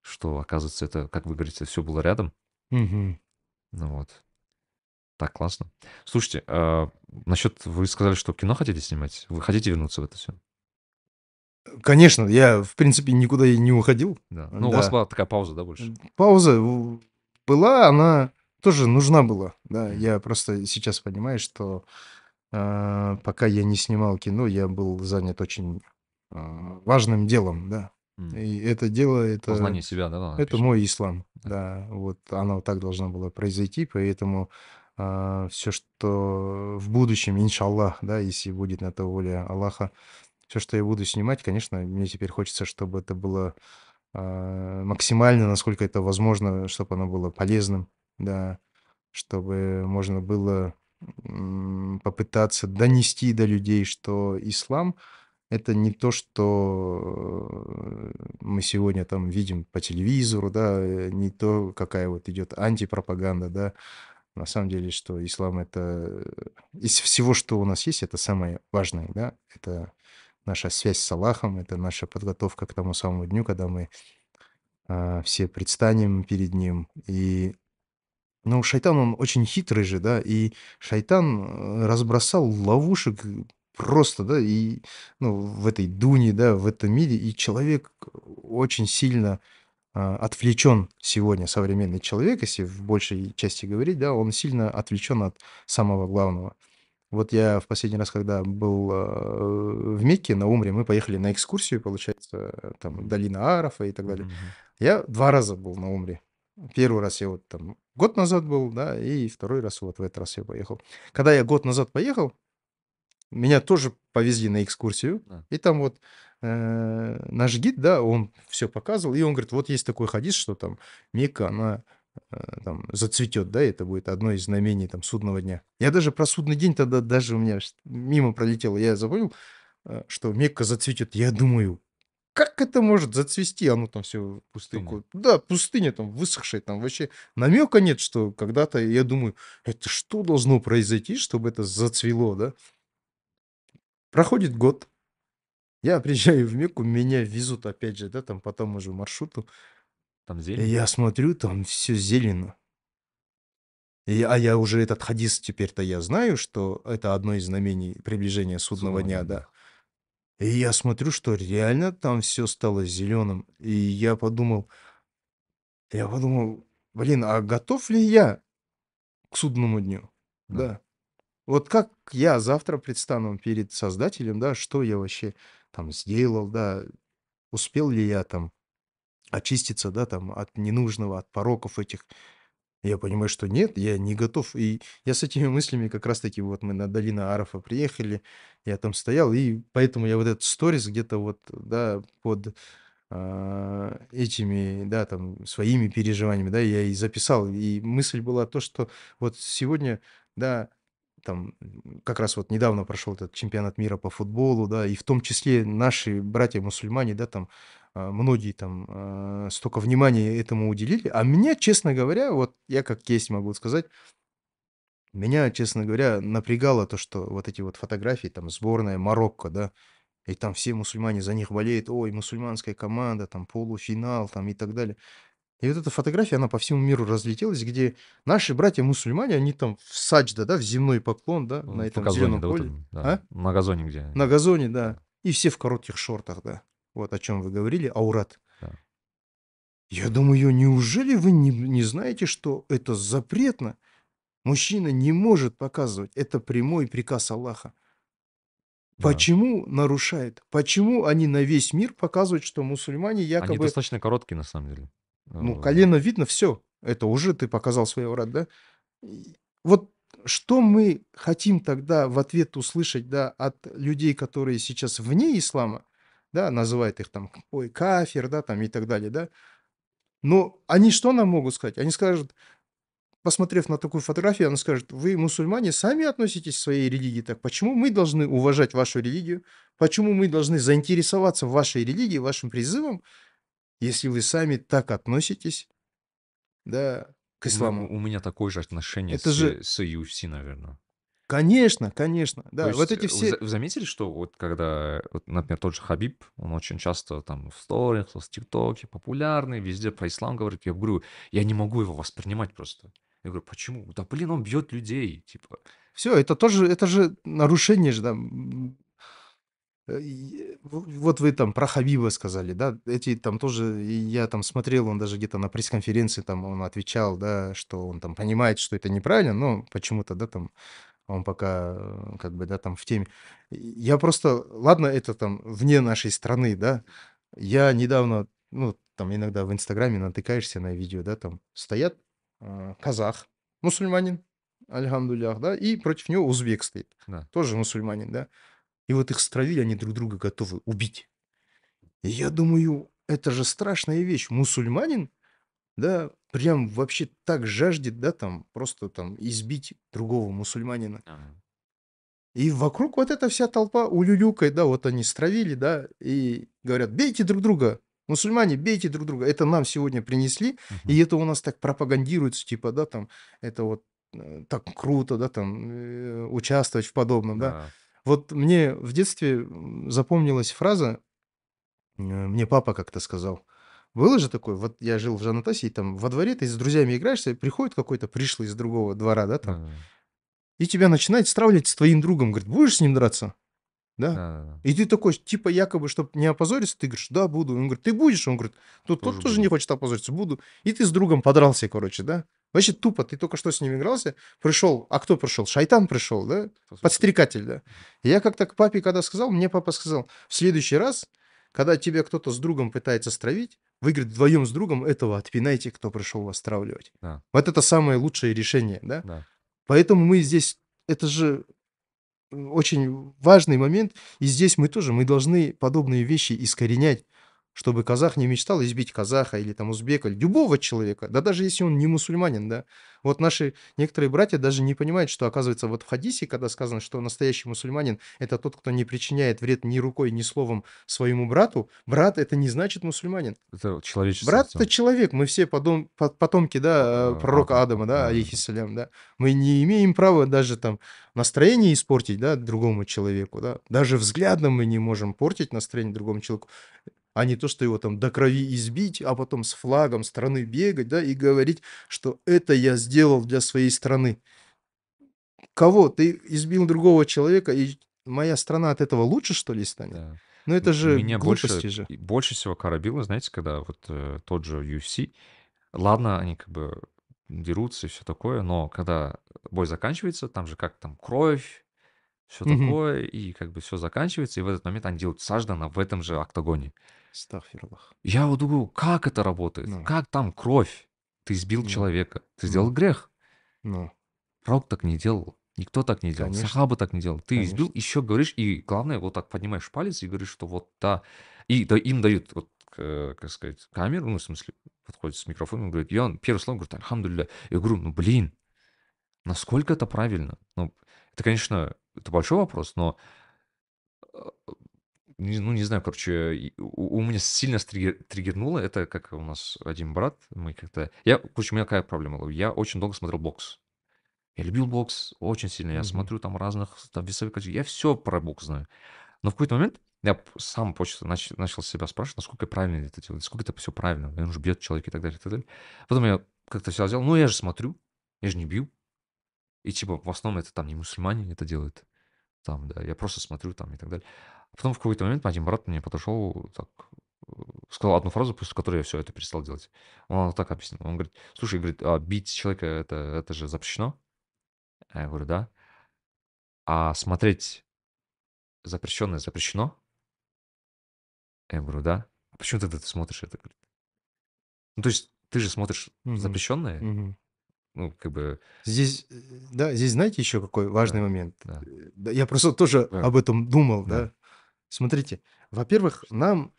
что, оказывается, это, как вы говорите, все было рядом. Мгм. Ну вот, так классно. Слушайте, а, насчет, вы сказали, что кино хотите снимать? Вы хотите вернуться в это все? Конечно, я, в принципе, никуда и не уходил. Да. Ну, у вас Да. была такая пауза, да, больше? Пауза была, она тоже нужна была. Да, я просто сейчас понимаю, что а, пока я не снимал кино, я был занят очень а, важным делом, да. М. И это дело, это, Познание себя, да, да, это напишем. мой ислам, Да. да. Вот оно так должно было произойти, поэтому все, что в будущем, иншаллах, да, если будет на то воля Аллаха, все, что я буду снимать, конечно, мне теперь хочется, чтобы это было а, максимально, насколько это возможно, чтобы оно было полезным, да, чтобы можно было попытаться донести до людей, что ислам это не то, что мы сегодня там видим по телевизору, да, не то, какая вот идет антипропаганда, да. На самом деле, что ислам это э, из всего, что у нас есть, это самое важное, да. Это наша связь с Аллахом, это наша подготовка к тому самому дню, когда мы а, все предстанем перед ним. И, ну, шайтан, он очень хитрый же, да, и шайтан э, разбросал ловушек просто, да, и, ну, в этой дуне, да, в этом мире, и человек очень сильно отвлечен сегодня, современный человек, если в большей части говорить, да, он сильно отвлечен от самого главного. Вот я в последний раз, когда был э, в Мекке, на Умре, мы поехали на экскурсию, получается, там, долина Арафа и так далее. Мгм. Я два раза был на Умре. Первый раз я вот там год назад был, да, и второй раз вот в этот раз я поехал. Когда я год назад поехал, меня тоже повезли на экскурсию, Да. и там вот наш гид, да, он все показывал, и он говорит, вот есть такой хадис, что там Мекка, она э, там зацветет, да, это будет одно из знамений там судного дня. Я даже про судный день тогда даже у меня мимо пролетело, я забыл, э, что Мекка зацветет. Я думаю, как это может зацвести? Оно там все Пустыня. такое. Да, пустыня там высохшая, там вообще намека нет, что когда-то, я думаю, это что должно произойти, чтобы это зацвело, да? Проходит год, Я приезжаю в Мекку, меня везут опять же, да, там по тому же маршруту. Там И зелень? я смотрю, там все зелено. И, а я уже этот хадис теперь-то я знаю, что это одно из знамений приближения судного Судного дня, дня, да. да. И я смотрю, что реально там все стало зеленым. И я подумал, я подумал, блин, а готов ли я к судному дню? Да. Да. Вот как я завтра предстану перед Создателем, да, что я вообще там сделал, да, успел ли я там очиститься, да, там от ненужного, от пороков этих. Я понимаю, что нет, я не готов. И я с этими мыслями как раз-таки вот мы на долину Арафа приехали, я там стоял, и поэтому я вот этот сторис где-то вот, да, под а, этими, да, там, своими переживаниями, да, я и записал. И мысль была то, что вот сегодня, да, там, как раз вот недавно прошел этот чемпионат мира по футболу, да, и в том числе наши братья-мусульмане, да, там, а, многие там а, столько внимания этому уделили, а меня, честно говоря, вот я как есть могу сказать, меня, честно говоря, напрягало то, что вот эти вот фотографии, там, сборная Марокко, да, и там все мусульмане за них болеют, ой, мусульманская команда, там, полуфинал, там, и так далее. И вот эта фотография, она по всему миру разлетелась, где наши братья-мусульмане, они там в саджда, да, в земной поклон, да, на В этом газоне, зеленом да, вот поле. А? да. На газоне где. На газоне, да. И все в коротких шортах, да. Вот о чем вы говорили, аурат. Да. Я думаю, неужели вы не, не знаете, что это запретно? Мужчина не может показывать. Это прямой приказ Аллаха. Да. Почему нарушает? Почему они на весь мир показывают, что мусульмане Они якобы... достаточно короткие, на самом деле. Ну, Э, колено видно, все. Это уже ты показал свой врат, да? Вот что мы хотим тогда в ответ услышать, да, от людей, которые сейчас вне ислама, да, называют их там, ой, кафир, да, там и так далее, да? Но они что нам могут сказать? Они скажут, посмотрев на такую фотографию, она скажет, вы, мусульмане, сами относитесь к своей религии так. Почему мы должны уважать вашу религию? Почему мы должны заинтересоваться вашей религией, вашим призывом, если вы сами так относитесь, да, к исламу? у меня такое же отношение Это с, же, с UFC, наверное. конечно, конечно, То да, вот есть эти э, вы, все... вы заметили, что вот когда, вот, например, тот же Хабиб, он очень часто там в сторис, в ТикТоке популярный, везде про ислам говорит. Я говорю, я не могу его воспринимать просто. Я говорю, почему? Да блин, он бьет людей, типа. Все, это тоже, это же нарушение же, да. Э, и, Вот вы там про Хабиба сказали, да, эти там тоже, и я там смотрел, он даже где-то на пресс-конференции там он отвечал, да, что он там понимает, что это неправильно, но почему-то, да, там он пока э, как бы, да, там в теме. Я просто, ладно, это там вне нашей страны, да, я недавно, ну, там иногда в Инстаграме натыкаешься на видео, да, там стоят а, казах, мусульманин, альхамдулях, да, и против него узбек стоит, Да. тоже мусульманин, да. И вот их стравили, они друг друга готовы убить. И я думаю, это же страшная вещь. Мусульманин, да, прям вообще так жаждет, да, там, просто там избить другого мусульманина. Ага. И вокруг вот эта вся толпа улюлюкает, да, вот они стравили, да, и говорят, бейте друг друга, мусульмане, бейте друг друга. Это нам сегодня принесли, и Мгм. это у нас так пропагандируется, типа, да, там, это вот э, так круто, да, там, э, участвовать в подобном, да. Да. Вот мне в детстве запомнилась фраза, э, мне папа как-то сказал. Было же такое, вот я жил в Жанатасе, и там во дворе ты с друзьями играешься, приходит какой-то пришлый из другого двора, да, там, да, и тебя начинает стравливать с твоим другом. Говорит, будешь с ним драться? да, да. И ты такой, типа, якобы, чтобы не опозориться, ты говоришь, да, буду. Он говорит, ты будешь? Он говорит, тут тот Тоже тоже не хочет опозориться, буду. И ты с другом подрался, короче, да? Вообще тупо, ты только что с ним игрался, пришел, а кто пришел? Шайтан пришел, да? Подстрекатель, да. И я как-то к папе, когда сказал, мне папа сказал, в следующий раз, когда тебя кто-то с другом пытается стравить, вы, говорит, вдвоем с другом этого отпинайте, кто пришел вас стравливать. Да, Вот это самое лучшее решение, да? да. Поэтому мы здесь, это же очень важный момент, и здесь мы тоже, мы должны подобные вещи искоренять. Чтобы казах не мечтал избить казаха или там узбека, любого человека, да даже если он не мусульманин, да. Вот наши некоторые братья даже не понимают, что, оказывается, вот в хадисе, когда сказано, что настоящий мусульманин– это тот, кто не причиняет вред ни рукой, ни словом своему брату, брат– это не значит мусульманин. Это человечество. Брат это человек, мы все подом- по- потомки, да, Э, пророка Адама, Адама, да, да, алейхиссалям, да. Мы не имеем права даже там настроение испортить, да, другому человеку, да. Даже взглядом мы не можем портить настроение другому человеку, а не то, что его там до крови избить, а потом с флагом страны бегать, да, и говорить, что это я сделал для своей страны. Кого? Ты избил другого человека, и моя страна от этого лучше, что ли, станет? Да. Ну это же Меня больше, же. больше всего коробило, знаете, когда вот э, тот же UFC, ладно, они как бы дерутся и все такое, но когда бой заканчивается, там же как там кровь, все Мгм. такое, и как бы все заканчивается, и в этот момент они делают саждана в этом же октагоне. Астагфируллах. Я вот думаю, как это работает? Ну, Как там кровь? Ты избил ну, человека, ты сделал ну, грех. ну, Пророк так не делал. Никто так не делал. конечно, Сахаба так не делал. Ты избил, конечно. еще говоришь, и главное, вот так поднимаешь палец и говоришь, что вот да. И да, им дают, вот, э, как сказать, камеру, ну, в смысле, подходит с микрофоном, говорит, он первый слово говорит, альхамдулилля. Я говорю, ну, блин, насколько это правильно? Ну, это, конечно, это большой вопрос, но, э, не- ну, не знаю, короче, у, у меня сильно стригер- триггернуло, это как у нас один брат, мы как-то... Я, короче, у меня какая проблема была? Я очень долго смотрел бокс. Я любил бокс очень сильно. Я Мгм. смотрю там разных там, весовых. Я все про бокс знаю. Но в какой-то момент я сам почему начал, начал себя спрашивать, насколько правильно это делать, сколько это все правильно. Он же бьет человека и так далее, и так далее. Потом я как-то все сделал. Ну, я же смотрю, я же не бью. И типа в основном это там не мусульмане это делают. Там, да, я просто смотрю там и так далее. А потом в какой-то момент один брат мне подошел, так, э, сказал одну фразу, после которой я все это перестал делать. Он так объяснил. Он говорит, слушай, говорит, а бить человека это, это же запрещено? А Я говорю, да. А смотреть запрещенное запрещено? Я говорю, да. А почему тогда ты смотришь это? Говорит. Ну, то есть ты же смотришь Мгм. запрещенное, Мгм. Ну, как бы, Здесь, э, да, здесь знаете еще какой важный да, момент? Э, Да, я просто тоже да, об этом думал, да. да. Смотрите, во-первых, нам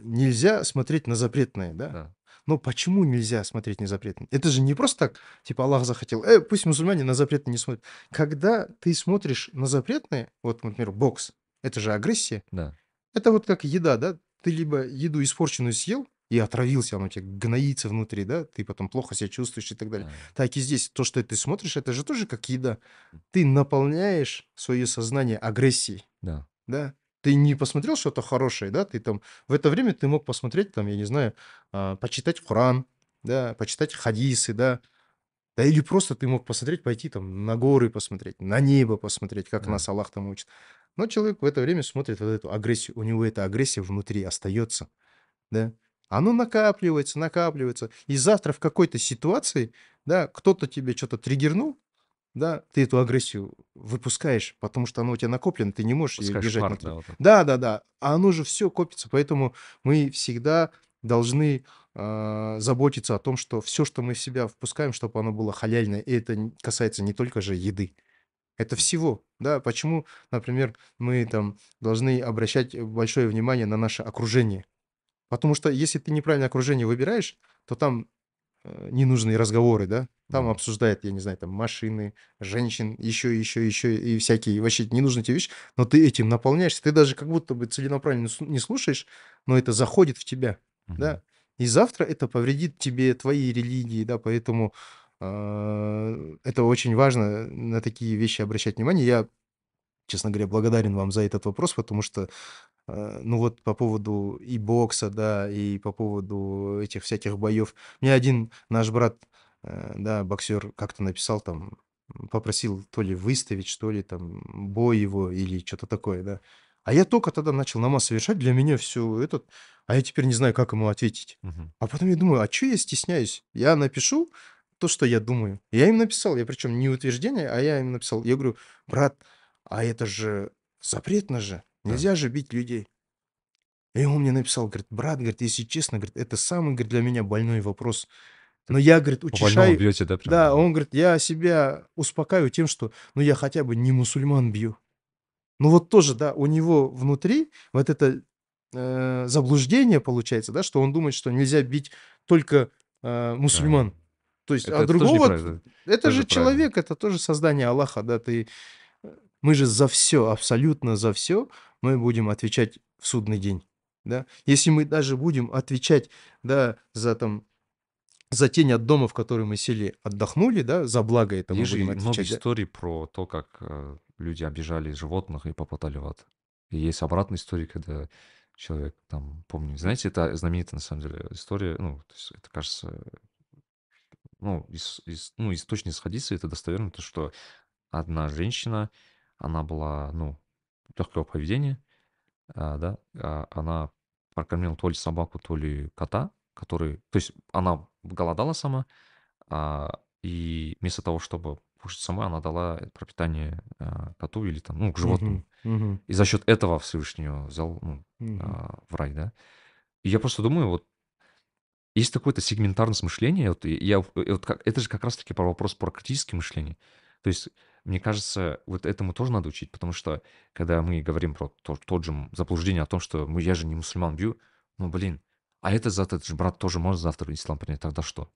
нельзя смотреть на запретное, да. Да, Но почему нельзя смотреть на запретное? Это же не просто так, типа Аллах захотел, э, пусть мусульмане на запретное не смотрят. Когда ты смотришь на запретное, вот, например, бокс, это же агрессия, да, это вот как еда, да? Ты либо еду испорченную съел и отравился, оно у тебя гноится внутри, да? Ты потом плохо себя чувствуешь и так далее. да, Так и здесь то, что ты смотришь, это же тоже как еда. Ты наполняешь свое сознание агрессией, да, да? Ты не посмотрел что-то хорошее, да? Ты там в это время ты мог посмотреть, там, я не знаю, а, почитать Коран, да, почитать хадисы, да, да или просто ты мог посмотреть, пойти там на горы посмотреть, на небо посмотреть, как да, нас Аллах там учит. Но человек в это время смотрит вот эту агрессию, у него эта агрессия внутри остается, да. Оно накапливается, накапливается. И завтра в какой-то ситуации, да, кто-то тебе что-то триггернул, да, ты эту агрессию выпускаешь, потому что оно у тебя накоплено, ты не можешь ее пускаешь держать пар, да, вот. Да, да, да. А оно же все копится, поэтому мы всегда должны а, заботиться о том, что все, что мы в себя впускаем, чтобы оно было халяльное. И это касается не только же еды. Это всего, да. Почему, например, мы там должны обращать большое внимание на наше окружение? Потому что если ты неправильное окружение выбираешь, то там э, ненужные разговоры, да, там Да, обсуждают, я не знаю, там машины, женщин, еще, еще, еще и всякие вообще ненужные тебе вещи, но ты этим наполняешься, ты даже как будто бы целенаправленно не слушаешь, но это заходит в тебя, мгм, да, и завтра это повредит тебе твоей религии, да, поэтому э, это очень важно на такие вещи обращать внимание. Я, честно говоря, благодарен вам за этот вопрос, потому что Э, ну вот по поводу и бокса, да, и по поводу этих всяких боев. Мне один наш брат, э, да, боксер, как-то написал там, попросил то ли выставить, что ли, там, бой его или что-то такое, да. А я только тогда начал намаз совершать, для меня все этот, а я теперь не знаю, как ему ответить. мгм, А потом я думаю, а что я стесняюсь? Я напишу то, что я думаю. Я им написал, я причем не утверждение, а я им написал. Я говорю, брат, а это же запретно же, да. нельзя же бить людей. И он мне написал, говорит, брат, говорит, если честно, говорит, это самый, говорит, для меня больной вопрос. Но я, говорит, утешаю, бьете, да, прям? да, он говорит, я себя успокаиваю тем, что, ну, я хотя бы не мусульман бью. Ну, вот тоже, да, у него внутри вот это э, заблуждение получается, да, что он думает, что нельзя бить только э, Да. мусульман. То есть, Это, а это другого, это Тоже же правильно. человек, это тоже создание Аллаха, да, ты, мы же за все, абсолютно за все мы будем отвечать в судный день, да. Если мы даже будем отвечать, да, за там, за тень от дома, в который мы сели, отдохнули, да, за благо это мы Есть же будем и много отвечать, да. историй про то, как э, люди обижали животных и попадали в ад. И есть обратная история, когда человек там, помню, знаете, это знаменитая на самом деле история, ну, то есть это кажется, ну, из, из, ну, источник из хадиса, это достоверно, то, что одна женщина, она была, ну, легкого поведения, а, да, а, она прокормила то ли собаку, то ли кота, который, то есть она голодала сама, а, и вместо того, чтобы кушать сама, она дала пропитание а, коту или там, ну, к животному. Мгм, мгм, И за счет этого Всевышний её взял ну, мгм. а, в рай, да. И я просто думаю, вот есть такое-то сегментарность мышления, вот, я, вот как, это же как раз-таки про вопрос про критическое мышление. То есть, мне кажется, вот этому тоже надо учить, потому что, когда мы говорим про то- тот же заблуждение о том, что ну, я же не мусульман бью, ну, блин, а это за этот же брат тоже может завтра ислам принять, тогда что?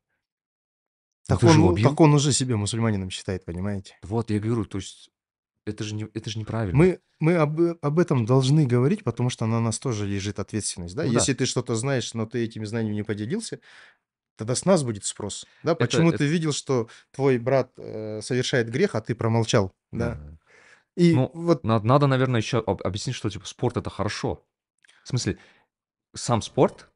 Ну, Так он, так он уже себя мусульманином считает, понимаете? Вот, я говорю, то есть, это же, не, это же неправильно. Мы, мы об, об этом должны говорить, потому что на нас тоже лежит ответственность. Да? Ну да. Если ты что-то знаешь, но ты этими знаниями не поделился, тогда с нас будет спрос. Да? Это- Почему это- ты видел, что твой брат э, совершает грех, а ты промолчал? Да? Да. И Ну, вот Надо, надо, наверное, еще об- объяснить, что типа спорт это хорошо. В смысле, сам спорт,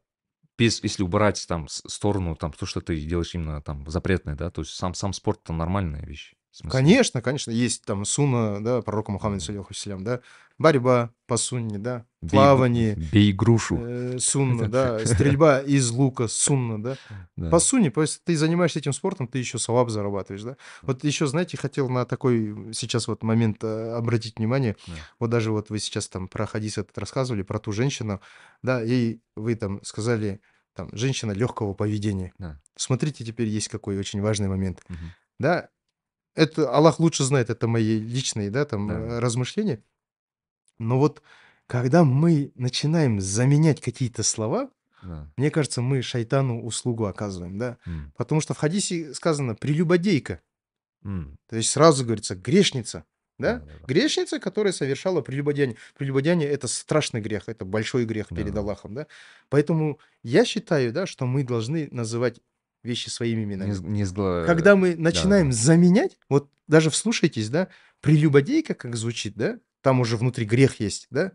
без, если убрать там сторону там то, что ты делаешь именно там запретное, да, то есть сам сам спорт это нормальная вещь. Конечно, конечно, есть там сунна, да, пророка Мухаммада, саллиллаху алейхи да, борьба по сунне, да, плавание, бей грушу. э, сунна, да, стрельба из лука, сунна, да. Да. По сунне, то есть ты занимаешься этим спортом, ты еще салаб зарабатываешь, да. Вот еще, знаете, хотел на такой сейчас вот момент э, обратить внимание. Да. Вот даже вот вы сейчас там про хадис этот рассказывали, про ту женщину, да, ей вы там сказали, там, женщина легкого поведения. Да. Смотрите, теперь есть какой очень важный момент. Да, это Аллах лучше знает, это мои личные, да, там, Да. э, размышления. Но вот когда мы начинаем заменять какие-то слова, Да. мне кажется, мы шайтану услугу оказываем, да. М. Потому что в хадисе сказано «прелюбодейка». М. То есть сразу говорится «грешница». Да? Да-да-да. Грешница, которая совершала прелюбодеяние. Прелюбодеяние – это страшный грех, это большой грех перед Да. Аллахом. Да? Поэтому я считаю, да, что мы должны называть вещи своими именами. Не, не сгла- Когда мы начинаем да. заменять, вот даже вслушайтесь, да, прелюбодейка, как звучит, да, там уже внутри грех есть, да,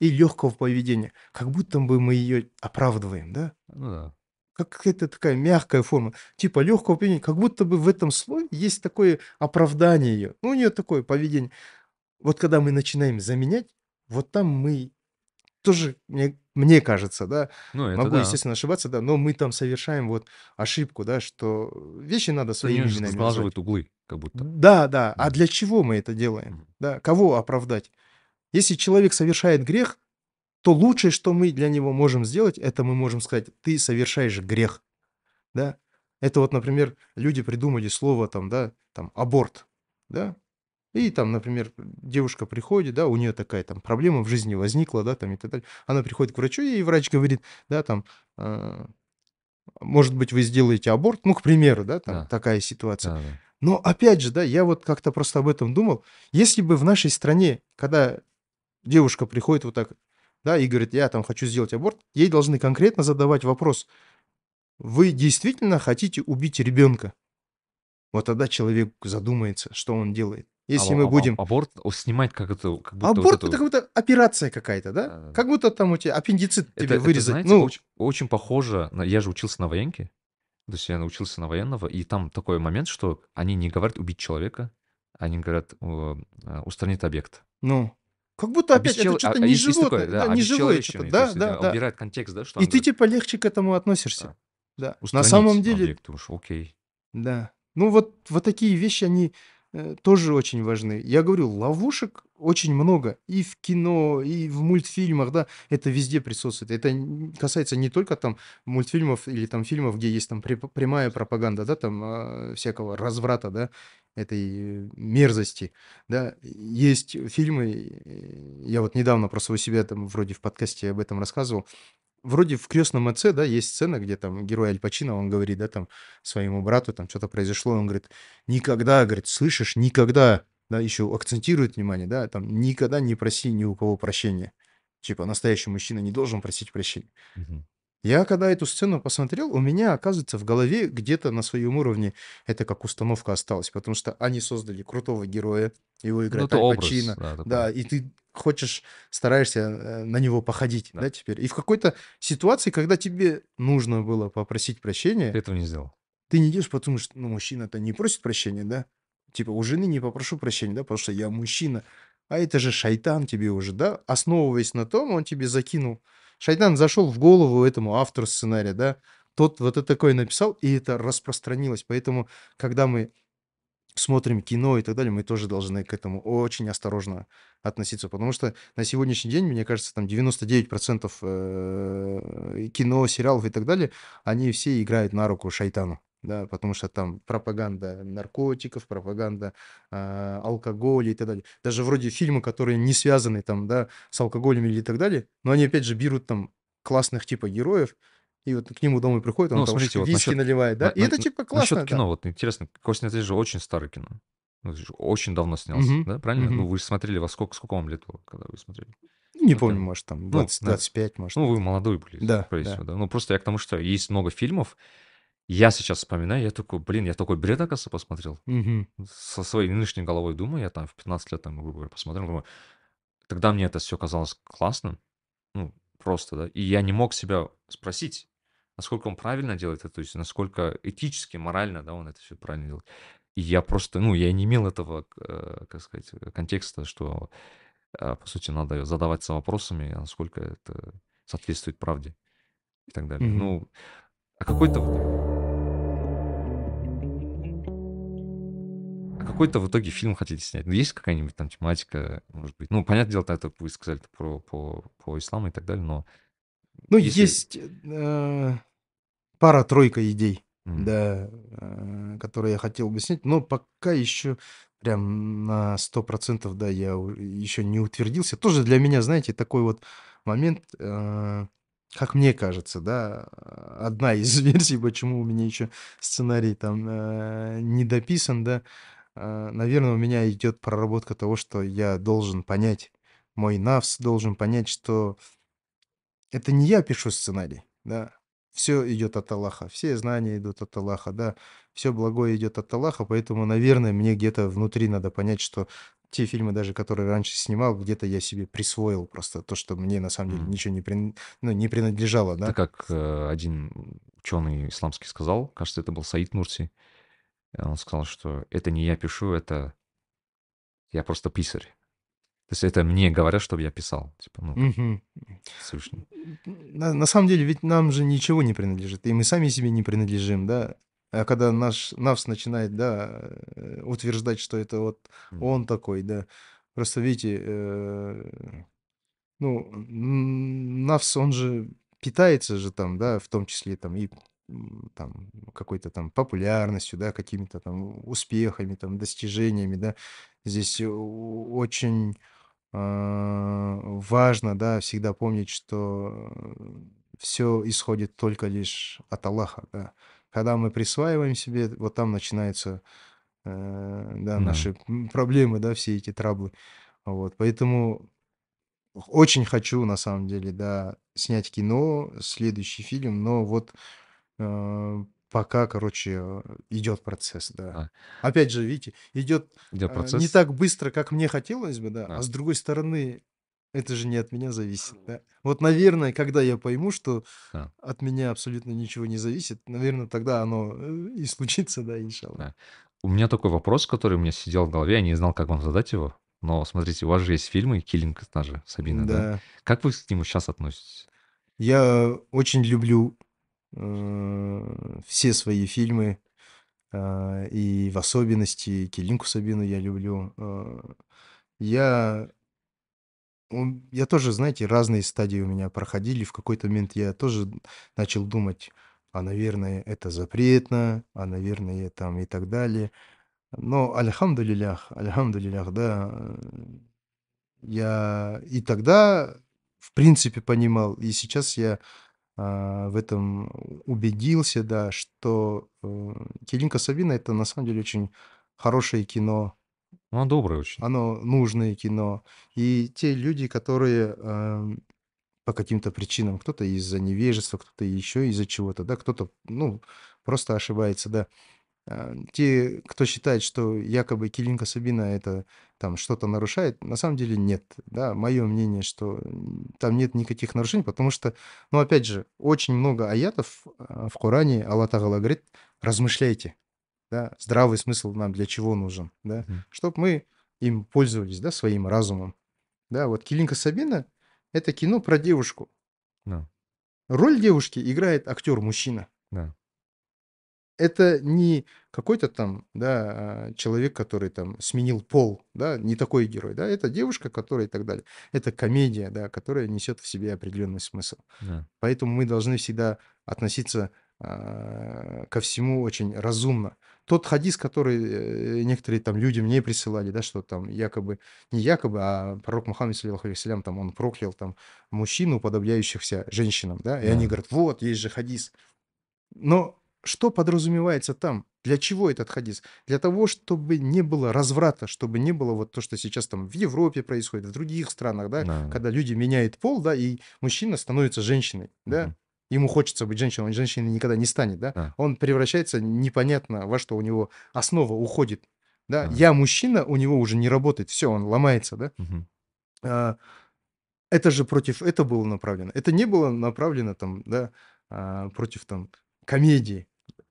и легкого поведения, как будто бы мы ее оправдываем, да, Ну да. как какая-то такая мягкая форма, типа легкого поведения, как будто бы в этом слове есть такое оправдание ее, ну, у нее такое поведение. Вот когда мы начинаем заменять, вот там мы тоже, мне, мне кажется, да, Ну, это могу, да. естественно, ошибаться, да, но мы там совершаем вот ошибку, да, что вещи надо своими они именами сглаживают углы, как будто. Да, да. А для чего мы это делаем? Да, кого оправдать? Если человек совершает грех, то лучшее, что мы для него можем сделать, это мы можем сказать, ты совершаешь грех. Да? Это вот, например, люди придумали слово там, да, там, аборт, да, и там, например, девушка приходит, да, у нее такая там проблема в жизни возникла, да, там и так далее. Она приходит к врачу, и врач говорит, да, там, а, может быть, вы сделаете аборт, ну, к примеру, да, там Да. такая ситуация. Да, да. Но опять же, да, я вот как-то просто об этом думал. Если бы в нашей стране, когда девушка приходит вот так, да, и говорит, я там хочу сделать аборт, ей должны конкретно задавать вопрос, вы действительно хотите убить ребенка? Вот тогда человек задумается, что он делает. Если А- мы а- а- будем... Аборт о, снимать как это, как будто вот Аборт эту- это как будто операция какая-то, да? Да-да-да. Как будто там у тебя аппендицит Это, тебе это, вырезать. знаете, ну, очень, очень похоже на... Я же учился на военке, то есть я научился на военного, и там такой момент, что они не говорят убить человека, они говорят э, э, устранить объект. ну, как будто опять это Обесчел- что-то а- а не животное, такое, да, да, не живое что-то. Да, есть, да, да. убирает контекст, да, что И ты говорит, типа легче к этому относишься. да, Да. На самом деле, объект, думаешь, окей. Да. Ну вот, вот такие вещи, они тоже очень важны. Я говорю, ловушек очень много и в кино, и в мультфильмах, да, это везде присутствует. Это касается не только там мультфильмов или там фильмов, где есть там прямая пропаганда, да, там, а, всякого разврата, да, этой мерзости, да. Есть фильмы, э, я вот недавно просто у себя там вроде в подкасте об этом рассказывал. Вроде в "Крестном отце", да, есть сцена, где там герой Аль Пачино, он говорит, да, там своему брату, там что то произошло, он говорит: "Никогда, говорит, слышишь, никогда", да, еще акцентирует внимание, да, там: "Никогда не проси ни у кого прощения". Типа настоящий мужчина не должен просить прощения. Мгм. Я когда эту сцену посмотрел, у меня, оказывается, в голове где-то на своем уровне это как установка осталось, потому что они создали крутого героя, его Ну, играет это Аль Пачино, да, да, и ты хочешь, стараешься, э, на него походить, Да. да, теперь. И в какой-то ситуации, когда тебе нужно было попросить Ты прощения, этого не сделал. ты не идешь, потому что, ну, мужчина-то не просит прощения, да? Типа у жены не попрошу прощения, да, потому что я мужчина. А это же шайтан тебе уже, да? Основываясь на том, он тебе закинул. Шайтан зашел в голову этому автору сценария, да? Тот вот это такое написал, и это распространилось. Поэтому, когда мы смотрим кино и так далее, мы тоже должны к этому очень осторожно относиться, потому что на сегодняшний день, мне кажется, там 99% э, кино, сериалов и так далее, они все играют на руку шайтану, да, потому что там пропаганда наркотиков, пропаганда а, алкоголя и так далее. Даже вроде фильмы, которые не связаны там, да, с алкоголем или так далее, но они опять же берут там классных типа героев, и вот к нему домой приходит, он Ну, там смотрите, вот виски насчет наливает, да, на и на это типа насчет классно, да. кино, вот интересно, Костин, это же очень старое кино. Ну, же очень давно снялся, Мгм, да, правильно? Ну, мгм. вы смотрели во сколько сколько вам лет было, когда вы смотрели? Не Ну, помню, может, там Ну, 20 навер 25, может. ну, вы молодой были, Да, да. всего, да. Ну, просто я к тому, что есть много фильмов. Я сейчас вспоминаю, я такой: "Блин, я такой бред, оказывается, посмотрел". Мгм. Со своей нынешней головой думаю, я там в 15 лет, там, грубо говоря, посмотрел, думаю, тогда мне это все казалось классным, ну, просто, да. И я не мог себя спросить, насколько он правильно делает это, то есть насколько этически, морально, да, он это все правильно делает. И я просто, ну, я не имел этого, к э, как сказать, э, контекста, что, а, по сути, надо задаваться вопросами, а насколько это соответствует правде и так далее. Мгм. Ну, а какой-то а какой-то в итоге фильм хотите снять? Ну, есть какая-нибудь там тематика, может быть? Ну, понятное дело, это вы сказали про по по исламу и так далее, но Ну, если есть, э, пара-тройка идей, М. да, э, которые я хотел бы снять, но пока еще прям на 100 да, я еще не утвердился. Тоже для меня, знаете, такой вот момент, э, как мне кажется, да, одна из версий, почему у меня еще сценарий там, э, не дописан, да. Э, наверно, у меня идет проработка того, что я должен понять, мой навс должен понять, что это не я пишу сценарий, да. все идет от Аллаха, все знания идут от Аллаха, да. все благое идет от Аллаха, поэтому, наверное, мне где-то внутри надо понять, что те фильмы даже, которые раньше снимал, где-то я себе присвоил просто то, что мне на самом деле М. ничего не прин ну, не принадлежало, Это да. как, э, один ученый исламский сказал, кажется, это был Саид Нурси. Он сказал, что это не я пишу, это я просто писарь. То есть это мне говорят, чтобы я писал. Типа, ну. Всевышний. На на самом деле ведь нам же ничего не принадлежит, и мы сами себе не принадлежим, да. А когда наш навс начинает, да, э, утверждать, что это вот он такой, да. Просто видите, э, ну, навс, он же питается же там, да, в том числе там и, там какой-то там популярностью, да, какими-то там успехами, там достижениями, да. Здесь очень а, важно, да, всегда помнить, что все исходит только лишь от Аллаха, да. Когда мы присваиваем себе, вот там начинаются, э, да, наши, проблемы, да, все эти траблы. Вот, поэтому очень хочу, на самом деле, да, снять кино, следующий фильм, но вот, э, пока, короче, идет процесс, да. Да. Опять же, видите, идет, Идет э, не процесс. так быстро, как мне хотелось бы, да, а Да, с другой стороны, это же не от меня зависит, да. Вот, наверное, когда я пойму, что да, от меня абсолютно ничего не зависит, наверное, тогда оно, э, и случится, да, иншаллах. да. У меня такой вопрос, который у меня сидел в голове, я не знал, как вам задать его. Но смотрите, у вас же есть фильмы "Киллинг" та же Сабина, да? Да. Как вы к нему сейчас относитесь? Я очень люблю, э, все свои фильмы. а, и в особенности Келинку Сабину я люблю. А, я я тоже, знаете, разные стадии у меня проходили. В какой-то момент я тоже начал думать, а, наверное, это запретно, а, наверное, там и так далее. Но альхамдулиллях, альхамдулиллях, да, э, я и тогда, в принципе, понимал, и сейчас я а, в этом убедился, да, что э, Келинка Сабина это на самом деле очень хорошее кино, Она добрая очень. оно нужное кино. И те люди, которые ам, по каким-то причинам, кто-то из-за невежества, кто-то еще из-за чего-то, да, кто-то, ну, просто ошибается, да, а, те, кто считает, что якобы Келинка Сабина это там что-то нарушает, на самом деле нет. Да, мое мнение, что там нет никаких нарушений, потому что, ну, опять же, очень много аятов а, в Коране, Аллах Тагала говорит, размышляйте, да, здравый смысл нам для чего нужен, да, Мгм. чтобы мы им пользовались, да, своим разумом. Да, вот Келинка Сабина– это кино про девушку. Да, Роль девушки играет актер-мужчина. да, Это не какой-то там, да, а, человек, который там сменил пол, да, не такой герой, да, это девушка, которая и так далее. Это комедия, да, которая несет в себе определенный смысл. да. Поэтому мы должны всегда относиться ко всему очень разумно. Тот хадис, который э, некоторые там люди мне присылали, да, что там якобы, не якобы, а пророк Мухаммад, саллиллаху там он проклял там мужчин, уподобляющихся женщинам, да, и они Да. говорят, вот, есть же хадис. Но что подразумевается там? Для чего этот хадис? Для того, чтобы не было разврата, чтобы не было вот то, что сейчас там в Европе происходит, в других странах, да, Да. когда люди меняют пол, да, и мужчина становится женщиной, да, Мгм. Ему хочется быть женщиной, он женщиной никогда не станет, да, Да. он превращается непонятно во что у него основа уходит, да, Да. я мужчина, у него уже не работает, все, он ломается, да, а, это же против это было направлено. Это не было направлено там, да, а, против там комедии.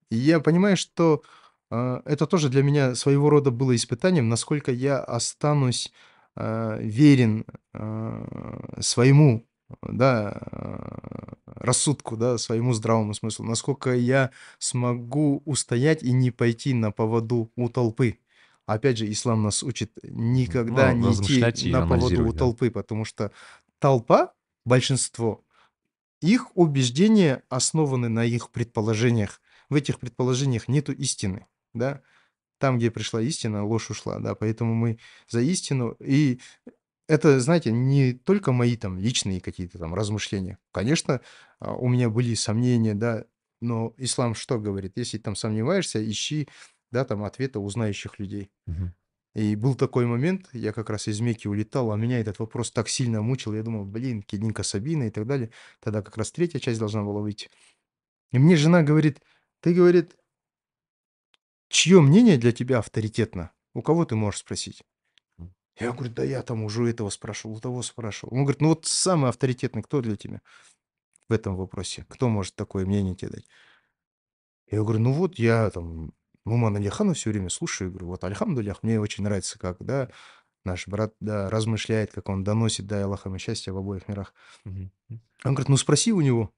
И я понимаю, что а, это тоже для меня своего рода было испытанием, насколько я останусь а, верен а, своему, да, рассудку, да, своему здравому смыслу, насколько я смогу устоять и не пойти на поводу у толпы. Опять же, ислам нас учит никогда Ну, не идти на поводу у да. толпы, потому что толпа, большинство, их убеждения основаны на их предположениях. В этих предположениях нету истины, да. Там, где пришла истина, ложь ушла, да. Поэтому мы за истину. И это, знаете, не только мои там личные какие-то там размышления. Конечно, а, у меня были сомнения, да, но ислам что говорит? Если там сомневаешься, ищи, да, там ответа у знающих людей. И был такой момент, я как раз из Мекки улетал, а меня этот вопрос так сильно мучил, я думал, блин, Келинка Сабина и так далее. Тогда как раз третья часть должна была выйти. И мне жена говорит, ты, говорит, чье мнение для тебя авторитетно? У кого ты можешь спросить? Я говорю, да я там уже этого спрашивал, у того спрашивал. Он говорит, ну вот самый авторитетный, кто для тебя в этом вопросе? Кто может такое мнение тебе дать? Я говорю, ну вот я там Мумана Алихана все время слушаю, говорю, вот Альхамдулях, мне очень нравится, как, да, наш брат, да, размышляет, как он доносит, да, Аллахам и счастье в обоих мирах. Он говорит, ну спроси у него.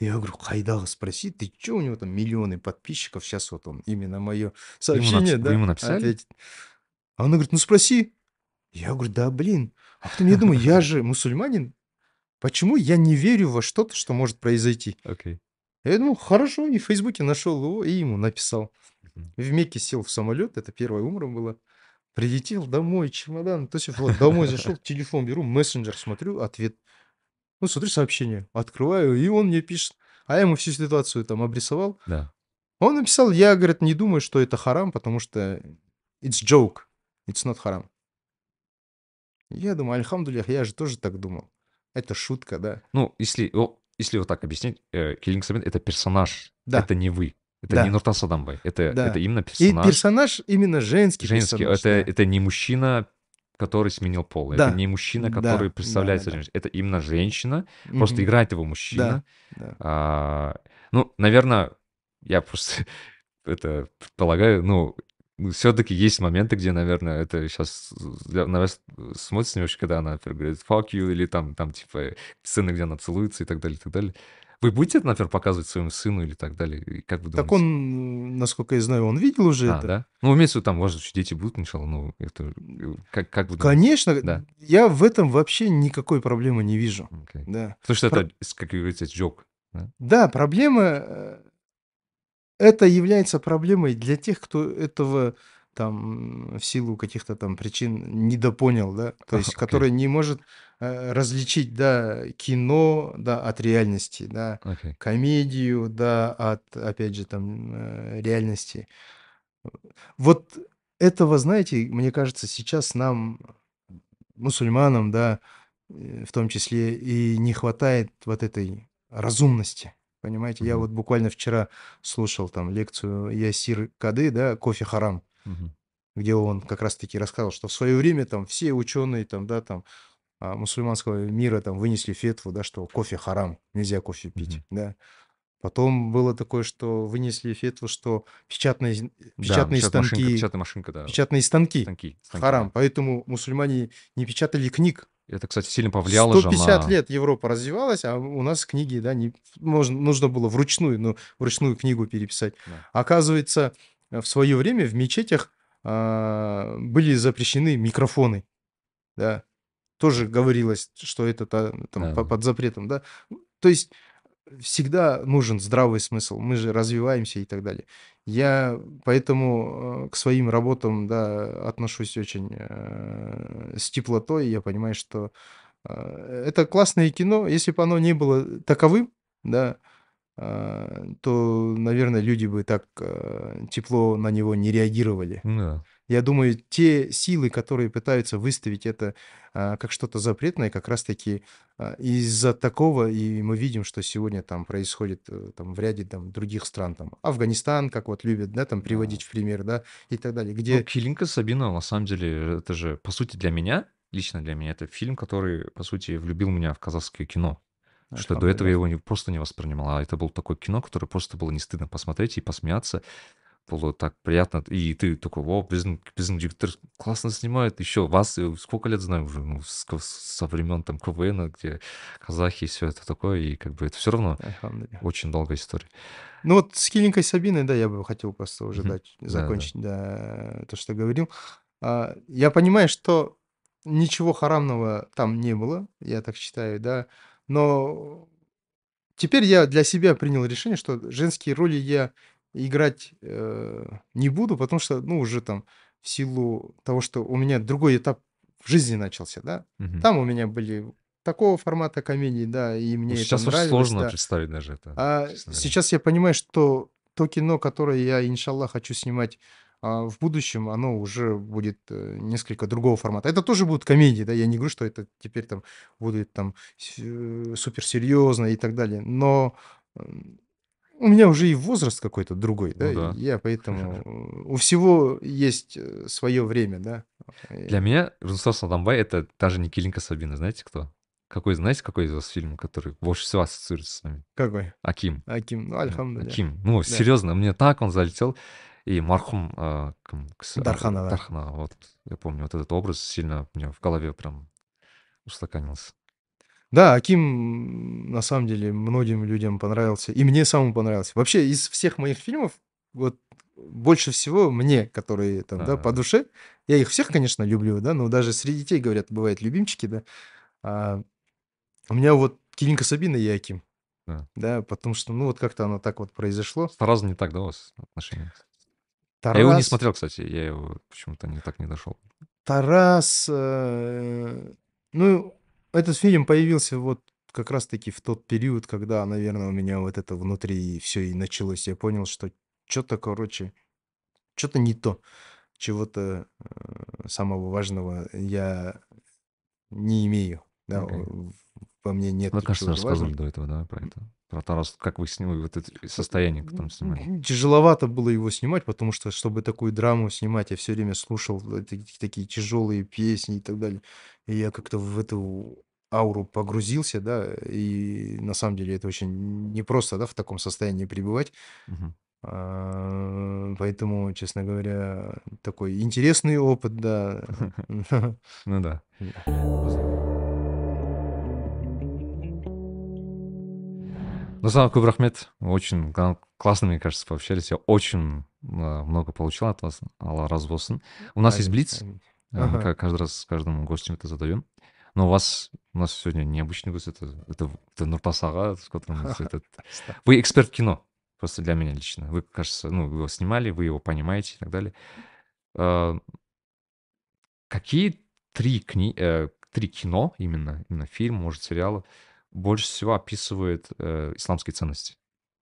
Я говорю, Хайдага, спроси, ты что у него там миллионы подписчиков, сейчас вот он именно мое ему, сообщение, да, ему написали? ответит. А он говорит, ну спроси. Я говорю, да блин, а потом я думаю, я же мусульманин, почему я не верю во что-то, что может произойти? Окей. Я думаю, хорошо, и в Фейсбуке нашел его, и ему написал. В Мекке сел в самолет, это первая умра была. Прилетел домой, чемодан. То есть вот домой зашел, телефон беру, мессенджер смотрю, ответ. Ну, смотрю сообщение, открываю, и он мне пишет. А я ему всю ситуацию там обрисовал. Да. Он написал, я, говорит, не думаю, что это харам, потому что it's joke, it's not харам. Я думаю, альхамдулях, я же тоже так думал. Это шутка, да. Ну, если, о, если вот так объяснить, э, Киллинг Сабин — это персонаж, Да. это не вы. Это Да. не Нуртас Адамбай. Это, Да. это именно И персонаж. персонаж именно женский, женский. персонаж. это, да. это не мужчина, который сменил пол. Да. Это не мужчина, Да, который да, представляется да, да. женщиной. Это именно женщина. Просто Мгм. играет его мужчина. Да. А, ну, наверное, я просто это предполагаю, ну, все-таки есть моменты, где, наверное, это сейчас на вас смотрится немножко, когда она например, говорит fuck you, или там, там, типа, сцены, где она целуется и так далее, и так далее. Вы будете это, например, показывать своему сыну или так далее? И как вы Так думаете? он, насколько я знаю, он видел уже А, это. да? Ну, имеется в виду, там, может, дети будут, иншалла, ну, это... э, Как, как вы думаете? Конечно, Да. я в этом вообще никакой проблемы не вижу. Окей. Да. Потому что Про- это, как говорится, джок. Да? Да, проблема, э, это является проблемой для тех, кто этого там в силу каких-то там причин недопонял, да, то есть Окей. который не может э, различить, да, кино, да, от реальности, да, Окей. комедию, да, от, опять же, там, э, реальности. Вот этого, знаете, мне кажется, сейчас нам, мусульманам, да, э, в том числе, и не хватает вот этой разумности. Понимаете, я вот буквально вчера слушал там лекцию Ясир Кады, да, «Кофе харам», Мгм. где он как раз-таки рассказывал, что в свое время там все ученые там, да, там а, мусульманского мира там вынесли фетву, да, что кофе харам, нельзя кофе пить, Мгм. да. Потом было такое, что вынесли фетву, что печатные, Да, печатные машинка, станки, печатная машинка, да. печатные станки Станки, станки, харам, да. поэтому мусульмане не печатали книг. Это, кстати, сильно повлияло же 150 на... лет Европа развивалась, а у нас книги, да, не, можно, нужно было вручную, ну, вручную книгу переписать. Да. Оказывается, в свое время в мечетях а, были запрещены микрофоны, да. Тоже говорилось, что это та- там да. под запретом, да. То есть всегда нужен здравый смысл, мы же развиваемся и так далее. Я поэтому э, к своим работам, да, отношусь очень э, с теплотой, я понимаю, что э, это классное кино, если бы оно не было таковым, да, то, наверное, люди бы так тепло на него не реагировали. Да. Я думаю, те силы, которые пытаются выставить это а, как что-то запретное, как раз-таки а, из-за такого, и мы видим, что сегодня там происходит э, там, в ряде там, других стран, там, Афганистан, как вот любят, да, там Да. приводить в пример, да, и так далее, Ну, где... Килинка Сабина, на самом деле, это же, по сути, для меня, лично для меня, это фильм, который, по сути, влюбил меня в казахское кино. Что до этого я его не, просто не воспринимал. А это было такое кино, которое просто было не стыдно посмотреть и посмеяться Было так приятно. И ты такой, о, біздің, біздің жігіттер классно снимают. Еще вас, э, сколько лет знаю уже, ну, с- со времен там КВН, где казахи, все это такое. И как бы это все равно Альхамдулилля. очень долгая история. Ну вот с Киленькой Сабиной, да, я бы хотел просто уже Мгм. дать, Да, да. закончить, да, то, что говорил. А, Я понимаю, что ничего харамного там не было, я так считаю, да, но теперь я для себя принял решение, что женские роли я играть э, не буду, потому что, ну, уже там в силу того, что у меня другой этап в жизни начался, да. Мгм. Там у меня были такого формата комедии, да, и Ну, мне это сейчас очень нравилось, сложно да. представить даже это, А сейчас я понимаю, что то кино, которое я, иншаллах, хочу снимать а, в будущем, оно уже будет э, несколько другого формата. Это тоже будут комедии, да, я не говорю, что это теперь там будет там суперсерьезно и так далее, но у меня уже и возраст какой-то другой, да, Ну и да. я поэтому э, у всего есть свое время, да. Для Э, меня Рунстас Адамбай это даже не Килинка Сабина, знаете кто? Какой, знаете, какой из вас фильм, который больше всего ассоциируется с нами? Какой? Аким. Аким, ну, Да, альхамдулилля. Аким. Ну, Да. серьезно, мне так он залетел. И мархум а, кім кісі, а, Дарханова. Дарханова, вот, я помню, вот этот образ сильно у меня в голове прям устаканился. Да, Аким на самом деле многим людям понравился. И мне самому понравился. Вообще из всех моих фильмов, вот больше всего мне, которые там, да, по Да. душе, я их всех, конечно, люблю, да, но даже среди детей, говорят, бывают любимчики, да. А у меня вот Килинка Сабина и Аким, Да. да, потому что, ну, вот как-то оно так вот произошло. С Таразом не так, да, у вас отношения? Я его не Тарас, смотрел, кстати, я его почему-то не так не дошел. Тарас, э, ну, этот фильм появился вот как раз-таки в тот период, когда, наверное, у меня вот это внутри все и началось. Я понял, что что-то, короче, что-то не то, чего-то э, самого важного я не имею, да, в- во мне нет Вы, кажется, рассказывали важного. до этого, да, про это? Про Тарас, как вы снимали, вот это состояние, в котором снимали. Тяжеловато было его снимать, потому что, чтобы такую драму снимать, я все время слушал такие тяжелые песни и так далее. И я как-то в эту ауру погрузился, да, и на самом деле это очень непросто, да, в таком состоянии пребывать. А, Поэтому, честно говоря, такой интересный опыт, да. Ну да. Ну, көп рахмет. Очень классно, мне кажется, пообщались. Я очень а, много получил от вас. Алла болсын. У нас есть блиц. ка- каждый раз с каждым гостем это задаем. Но у вас у нас сегодня необычный гость. Это, это, это Нурпас Ага, с которым мы это- Спасибо. Вы эксперт кино. Просто для меня лично. Вы, кажется, ну, вы его снимали, вы его понимаете и так далее. А, Какие три, кни... э, три кино, именно, именно фильм, может, сериалы, больше всего описывают э, исламские ценности?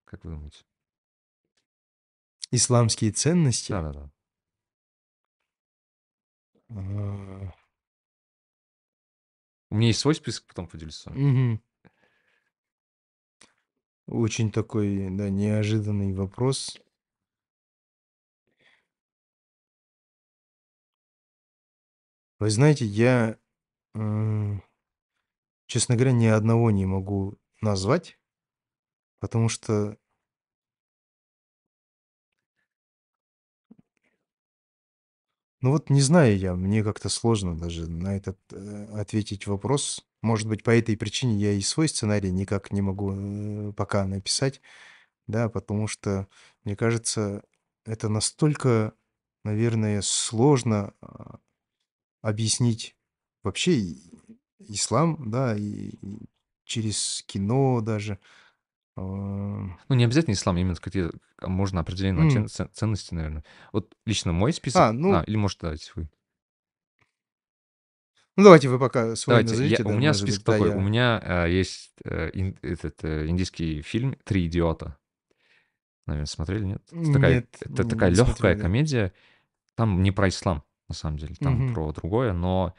Как вы думаете? Исламские ценности. Да-да-да. У меня есть свой список, потом поделюсь с вами. мгм. Очень такой, да, неожиданный вопрос. Вы знаете, я, честно говоря, ни одного не могу назвать, потому что Ну вот не знаю я, мне как-то сложно даже на этот э, ответить вопрос. Может быть, по этой причине я и свой сценарий никак не могу э, пока написать, да, потому что, мне кажется, это настолько, наверное, сложно а, объяснить вообще и- ислам, да, и, и через кино даже. А, Ну, не обязательно ислам, именно какие а можно цен- цен- ценности, наверное. Вот лично мой список... А, ну, А, или может, давайте вы. ну давайте вы пока свой Давайте, я, назовите, у да, меня может список быть, да, такой. У я... меня э, есть э, ин- этот э, индийский фильм «Три идиота». Наверное, смотрели, нет? Это такая, Нет, это такая не легкая смотрел, да. комедия. Там не про ислам, на самом деле, там Мгм. про другое, но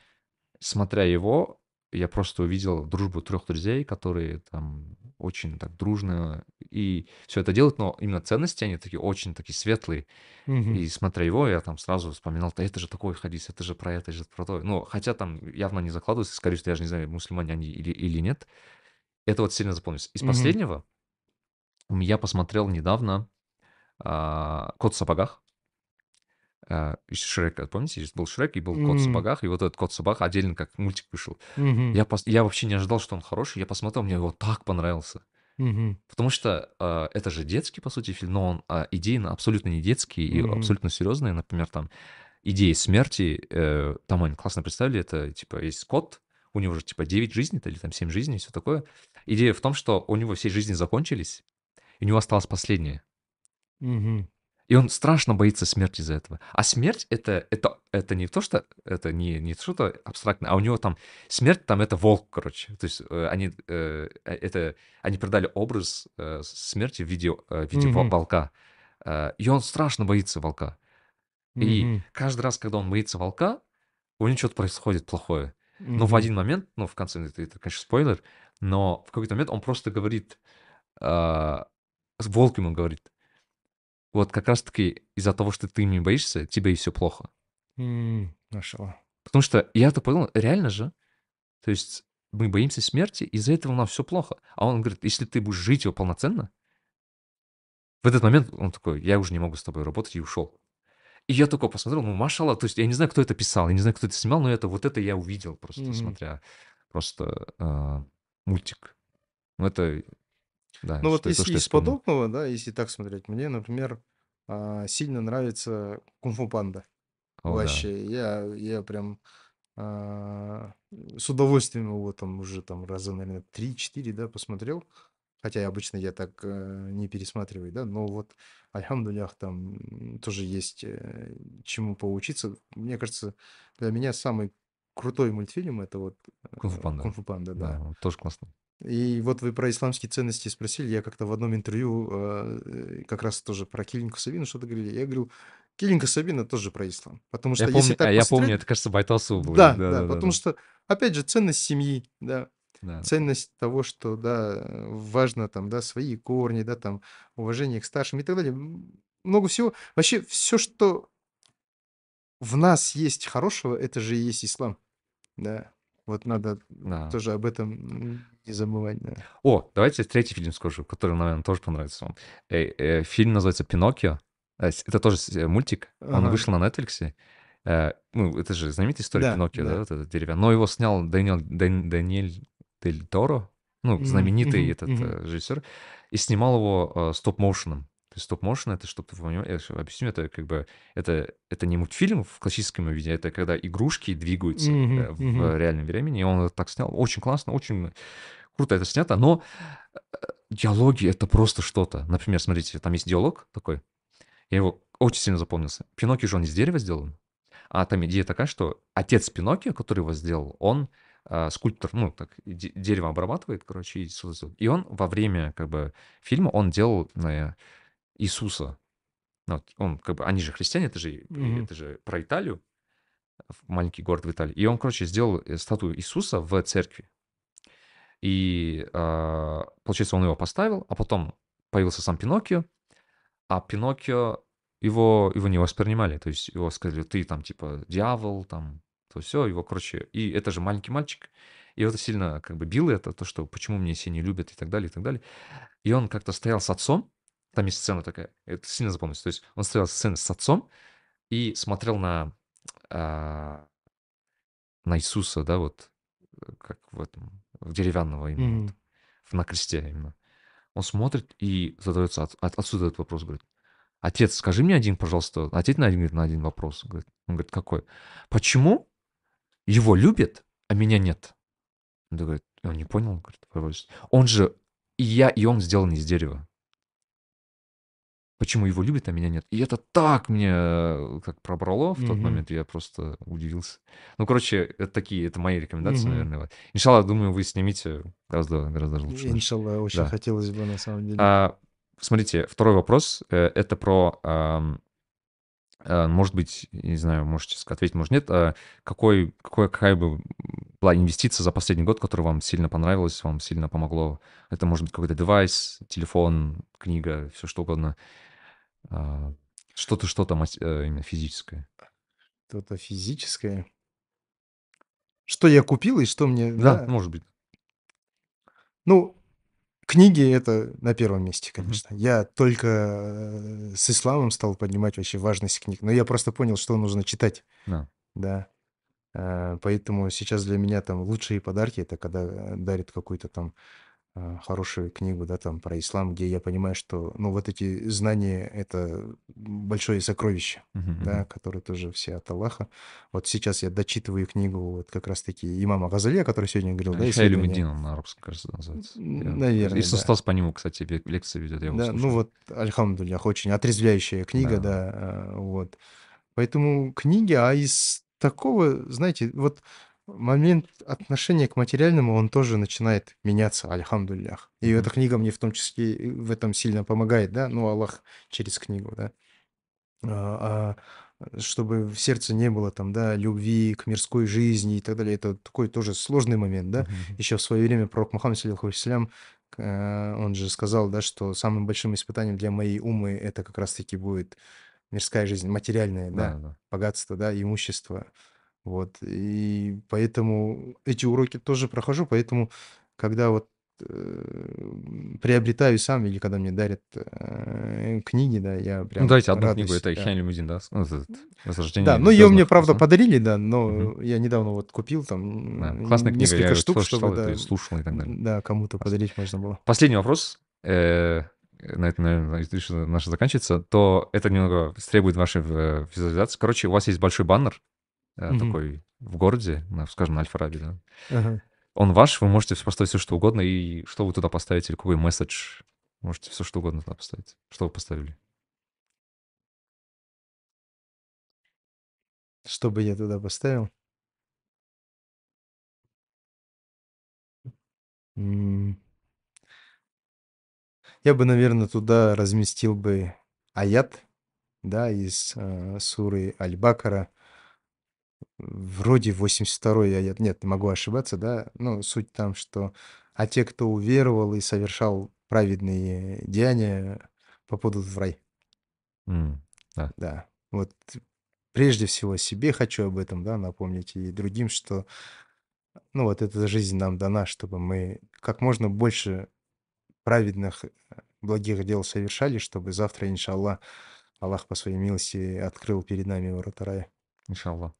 смотря его, я просто увидел дружбу трех друзей, которые там очень так дружно и все это делают, но именно ценности, они такие очень такие светлые. Мгм. И смотря его, я там сразу вспоминал, да это же такой хадис, это же про это, это же про то. Ну, хотя там явно не закладывается, скорее всего, я же не знаю, мусульмане они или, или нет. Это вот сильно запомнилось. Из Мгм. последнего я посмотрел недавно а, «Кот в сапогах». А, из Шрека, помните, был Шрек и был Кот в сапогах, и вот этот Кот в сапогах отдельно как мультик вышел. мгм. Я, пос- я вообще не ожидал, что он хороший, я посмотрел, мне его так понравился. Мгм. Потому что а, это же детский, по сути, фильм, но он а, идейно абсолютно не детский и Мгм. абсолютно серьезный. Например, там идеи смерти, э, там они классно представили, это типа есть кот, у него же типа 9 жизней или там 7 жизней, все такое. Идея в том, что у него все жизни закончились, и у него осталась последняя. Мгм. И он страшно боится смерти из-за этого. А смерть это, это, это не то, что это не, не что-то абстрактное, а у него там смерть там это волк, короче. То есть э, они, э, э, это, они продали образ э, смерти в виде, в виде Мгм. волка. И он страшно боится волка. И Мгм. каждый раз, когда он боится волка, у него что-то происходит плохое. Но в один момент, ну, в конце, это, это, конечно, спойлер, но в какой-то момент он просто говорит, волк ему говорит, вот как раз-таки из-за того, что ты ими боишься, тебе и все плохо. М, Машаллах. Потому что я это понял, реально же, то есть мы боимся смерти, из-за этого нам все плохо. А он говорит, если ты будешь жить его полноценно, в этот момент он такой, я уже не могу с тобой работать, и ушел. И я такой посмотрел, ну, машалла, то есть я не знаю, кто это писал, я не знаю, кто это снимал, но это вот это я увидел просто, Мгм. смотря просто а, мультик. Ну, это, да, Ну вот если из подобного, да, если так смотреть, мне, например, а, сильно нравится Кунг-фу Панда. О, да. Вообще, я, я прям а, с удовольствием его там уже там раза, наверное, 3-4, да, посмотрел. Хотя обычно я так э, не пересматриваю, да, но вот, альхамдулях, там тоже есть э, чему поучиться. Мне кажется, для меня самый крутой мультфильм это вот Кунг-фу э, панда. Кунг-фу Панда, Да, да. тоже классно. И вот вы про исламские ценности спросили, я как-то в одном интервью э, как раз тоже про Килинку Сабину что-то говорили. Я говорю, Килинка Сабина тоже про ислам. Потому Я что если помню, а так я помню, это, кажется, Байталсу был. да, Да, да, да, потому да. что, опять же, ценность семьи, да, Да. ценность того, что, да, важно там, да, свои корни, да, там, уважение к старшим и так далее. Много всего. Вообще, все, что в нас есть хорошего, это же и есть ислам, да. Вот надо Да. тоже об этом не забывать, да. О, давайте третий фильм скажу, который, наверное, тоже понравится вам. Э, фильм называется «Пиноккио». С- Это тоже э, мультик. Он Ага. вышел на Netflix. Э, Ну, это же знаменитая история Да, Пиноккио, да, да. вот этот деревянный. Но его снял Дэниел, Дан- Даниэль Дель Торо. ну, знаменитый мгм, этот э, режиссер, и снимал его э, стоп-моушеном. Стоп-моушен это, чтобы ты понимал, я щас объясню, это как бы, это, это не мультфильм в классическом виде, это когда игрушки двигаются э, в мгм. реальном времени, и он так снял, очень классно, очень круто это снято, но диалоги это просто что-то. Например, смотрите, там есть диалог такой, я его очень сильно запомнился. Пиноккио же он из дерева сделан, а там идея такая, что отец Пиноккио, который его сделал, он а, скульптор, ну, так, де- дерево обрабатывает, короче, и, и он во время, как бы, фильма, он делал э, Иисуса. Ну, вот он, как бы, они же христиане, это же, Мгм. это же про Италию, маленький город в Италии. И он, короче, сделал э, статую Иисуса в церкви. И, а, получается, он его поставил, а потом появился сам Пиноккио, а Пиноккио его, его не воспринимали. То есть его сказали, ты там типа дьявол, там, то все, его, короче, и это же маленький мальчик. И это сильно как бы било это, то, что почему меня все не любят и так далее, и так далее. И он как-то стоял с отцом, там есть сцена такая, это сильно запомнилось. То есть он стоял сцена с отцом и смотрел на, а, на Иисуса, да, вот, э, как в этом, в деревянного именно, вот, Мгм. в- на кресте именно. Он смотрит и задается от, от- отсюда этот вопрос, говорит, отец, скажи мне один, пожалуйста, ответь на один, говорит, на один вопрос. Говорит, он говорит, какой? Почему его любят, а меня нет? Он говорит, он не понял, говорит, «Пожалуйста». он же, и я, и он сделан из дерева. Почему его любят, а меня нет? И это так мне э, как пробрало в тот Мгм. момент, я просто удивился. Ну, короче, это такие, это мои рекомендации, Мгм. наверное. вот. Иншаллах, думаю, вы снимите гораздо, гораздо лучше. даже. Иншаллах, очень Да. хотелось бы на самом деле. А, смотрите, второй вопрос. э, Это про, ам, а, может быть, не знаю, можете ответить, может нет. а, Какой, какой, какая бы была инвестиция за последний год, которая вам сильно понравилась, вам сильно помогло? Это может быть какой-то девайс, телефон, книга, все что угодно. А, Что-то, что-то мас- э, именно физическое. Что-то физическое. Что я купил и что мне, Да, да? может быть. Ну, книги это на первом месте, конечно. Я только э, с исламом стал понимать вообще важность книг. Но я просто понял, что нужно читать, Да. да. А, Поэтому сейчас для меня там лучшие подарки это когда э, дарят какую-то там а, хорошую книгу, да, там про ислам, где я понимаю, что, ну, вот эти знания это большое сокровище. Мгм, да, мгм. которые тоже все от Аллаха. Вот сейчас я дочитываю книгу вот как раз-таки имама Газали, о которой сегодня говорил, да, Хайлю исследование. Медин, он на арабском, кажется, называется. Я- наверное, Если да. Стас по нему, кстати, лекции ведет, я его Да, ну слушаю. вот, альхамдулях, очень отрезвляющая книга, Да. да, а, вот. Поэтому книги, а из такого, знаете, вот момент отношения к материальному, он тоже начинает меняться, альхамдулях. И эта книга мне в том числе в этом сильно помогает, да, ну, Аллах через книгу, да. А, а, чтобы в сердце не было там, да, любви к мирской жизни и так далее. Это такой тоже сложный момент, да. Мгм. Еще в свое время пророк Мухаммад, саллиллаху э, он же сказал, да, что самым большим испытанием для моей умы это как раз-таки будет мирская жизнь, материальная, Да, да, да. богатство, да, имущество. Вот. И поэтому эти уроки тоже прохожу, поэтому когда вот э, приобретаю сам или когда мне дарят э, книги, да, я Ну, прям давайте одну книгу, радуюсь, это да. Хайлю Медин, да? с- ну, Возрождение Да, ну ее мне, правда, подарили, да, но Мгм. я недавно вот купил там Да, классная книга, я несколько ее штук, тоже чтобы, читал, да, слушал и так далее. да, кому-то подарить можно было. Последний вопрос. э, На этом, наверное, наша заканчивается. То это немного требует вашей э, визуализации. Короче, у вас есть большой баннер Мгм. такой в городе, скажем, на Альфа-Раби, да? Ага. Он ваш, вы можете поставить все, что угодно, и что вы туда поставите, или какой месседж, можете все, что угодно туда поставить. Что вы поставили? Что бы я туда поставил? Я бы, наверное, туда разместил бы аят, да, из э, суры Аль-Бакара. Вроде 82-й аят, нет, могу ошибаться, да, но суть там, что «А те, кто уверовал и совершал праведные деяния, попадут в рай». М, Да. Да, вот прежде всего себе хочу об этом, да, напомнить и другим, что, ну, вот эта жизнь нам дана, чтобы мы как можно больше праведных, э, благих дел совершали, чтобы завтра, иншаллах, Аллах по своей милости открыл перед нами ворота рая. иншалла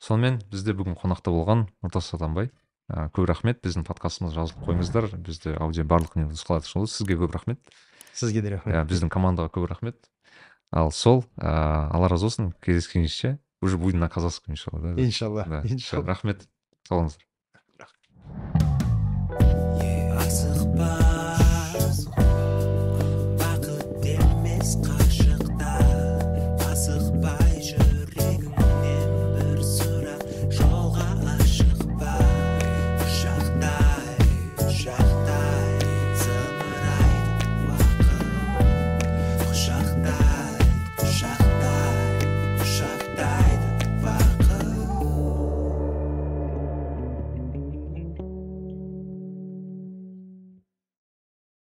сонымен бізде бүгін қонақта болған нұртас сатанбай. Ә, көп рахмет біздің подкастымызды жазылып қойыңыздар. Бізде аудио барлық не нұсқалар сізге көп рахмет. Сізге де иә рахмет біздің командаға көп рахмет. Ал сол ә, алла разы болсын кездескенше уже будем на казахском иншалла да? Иншалла да иншалла. рахмет. Сау болыңыздар асықпа.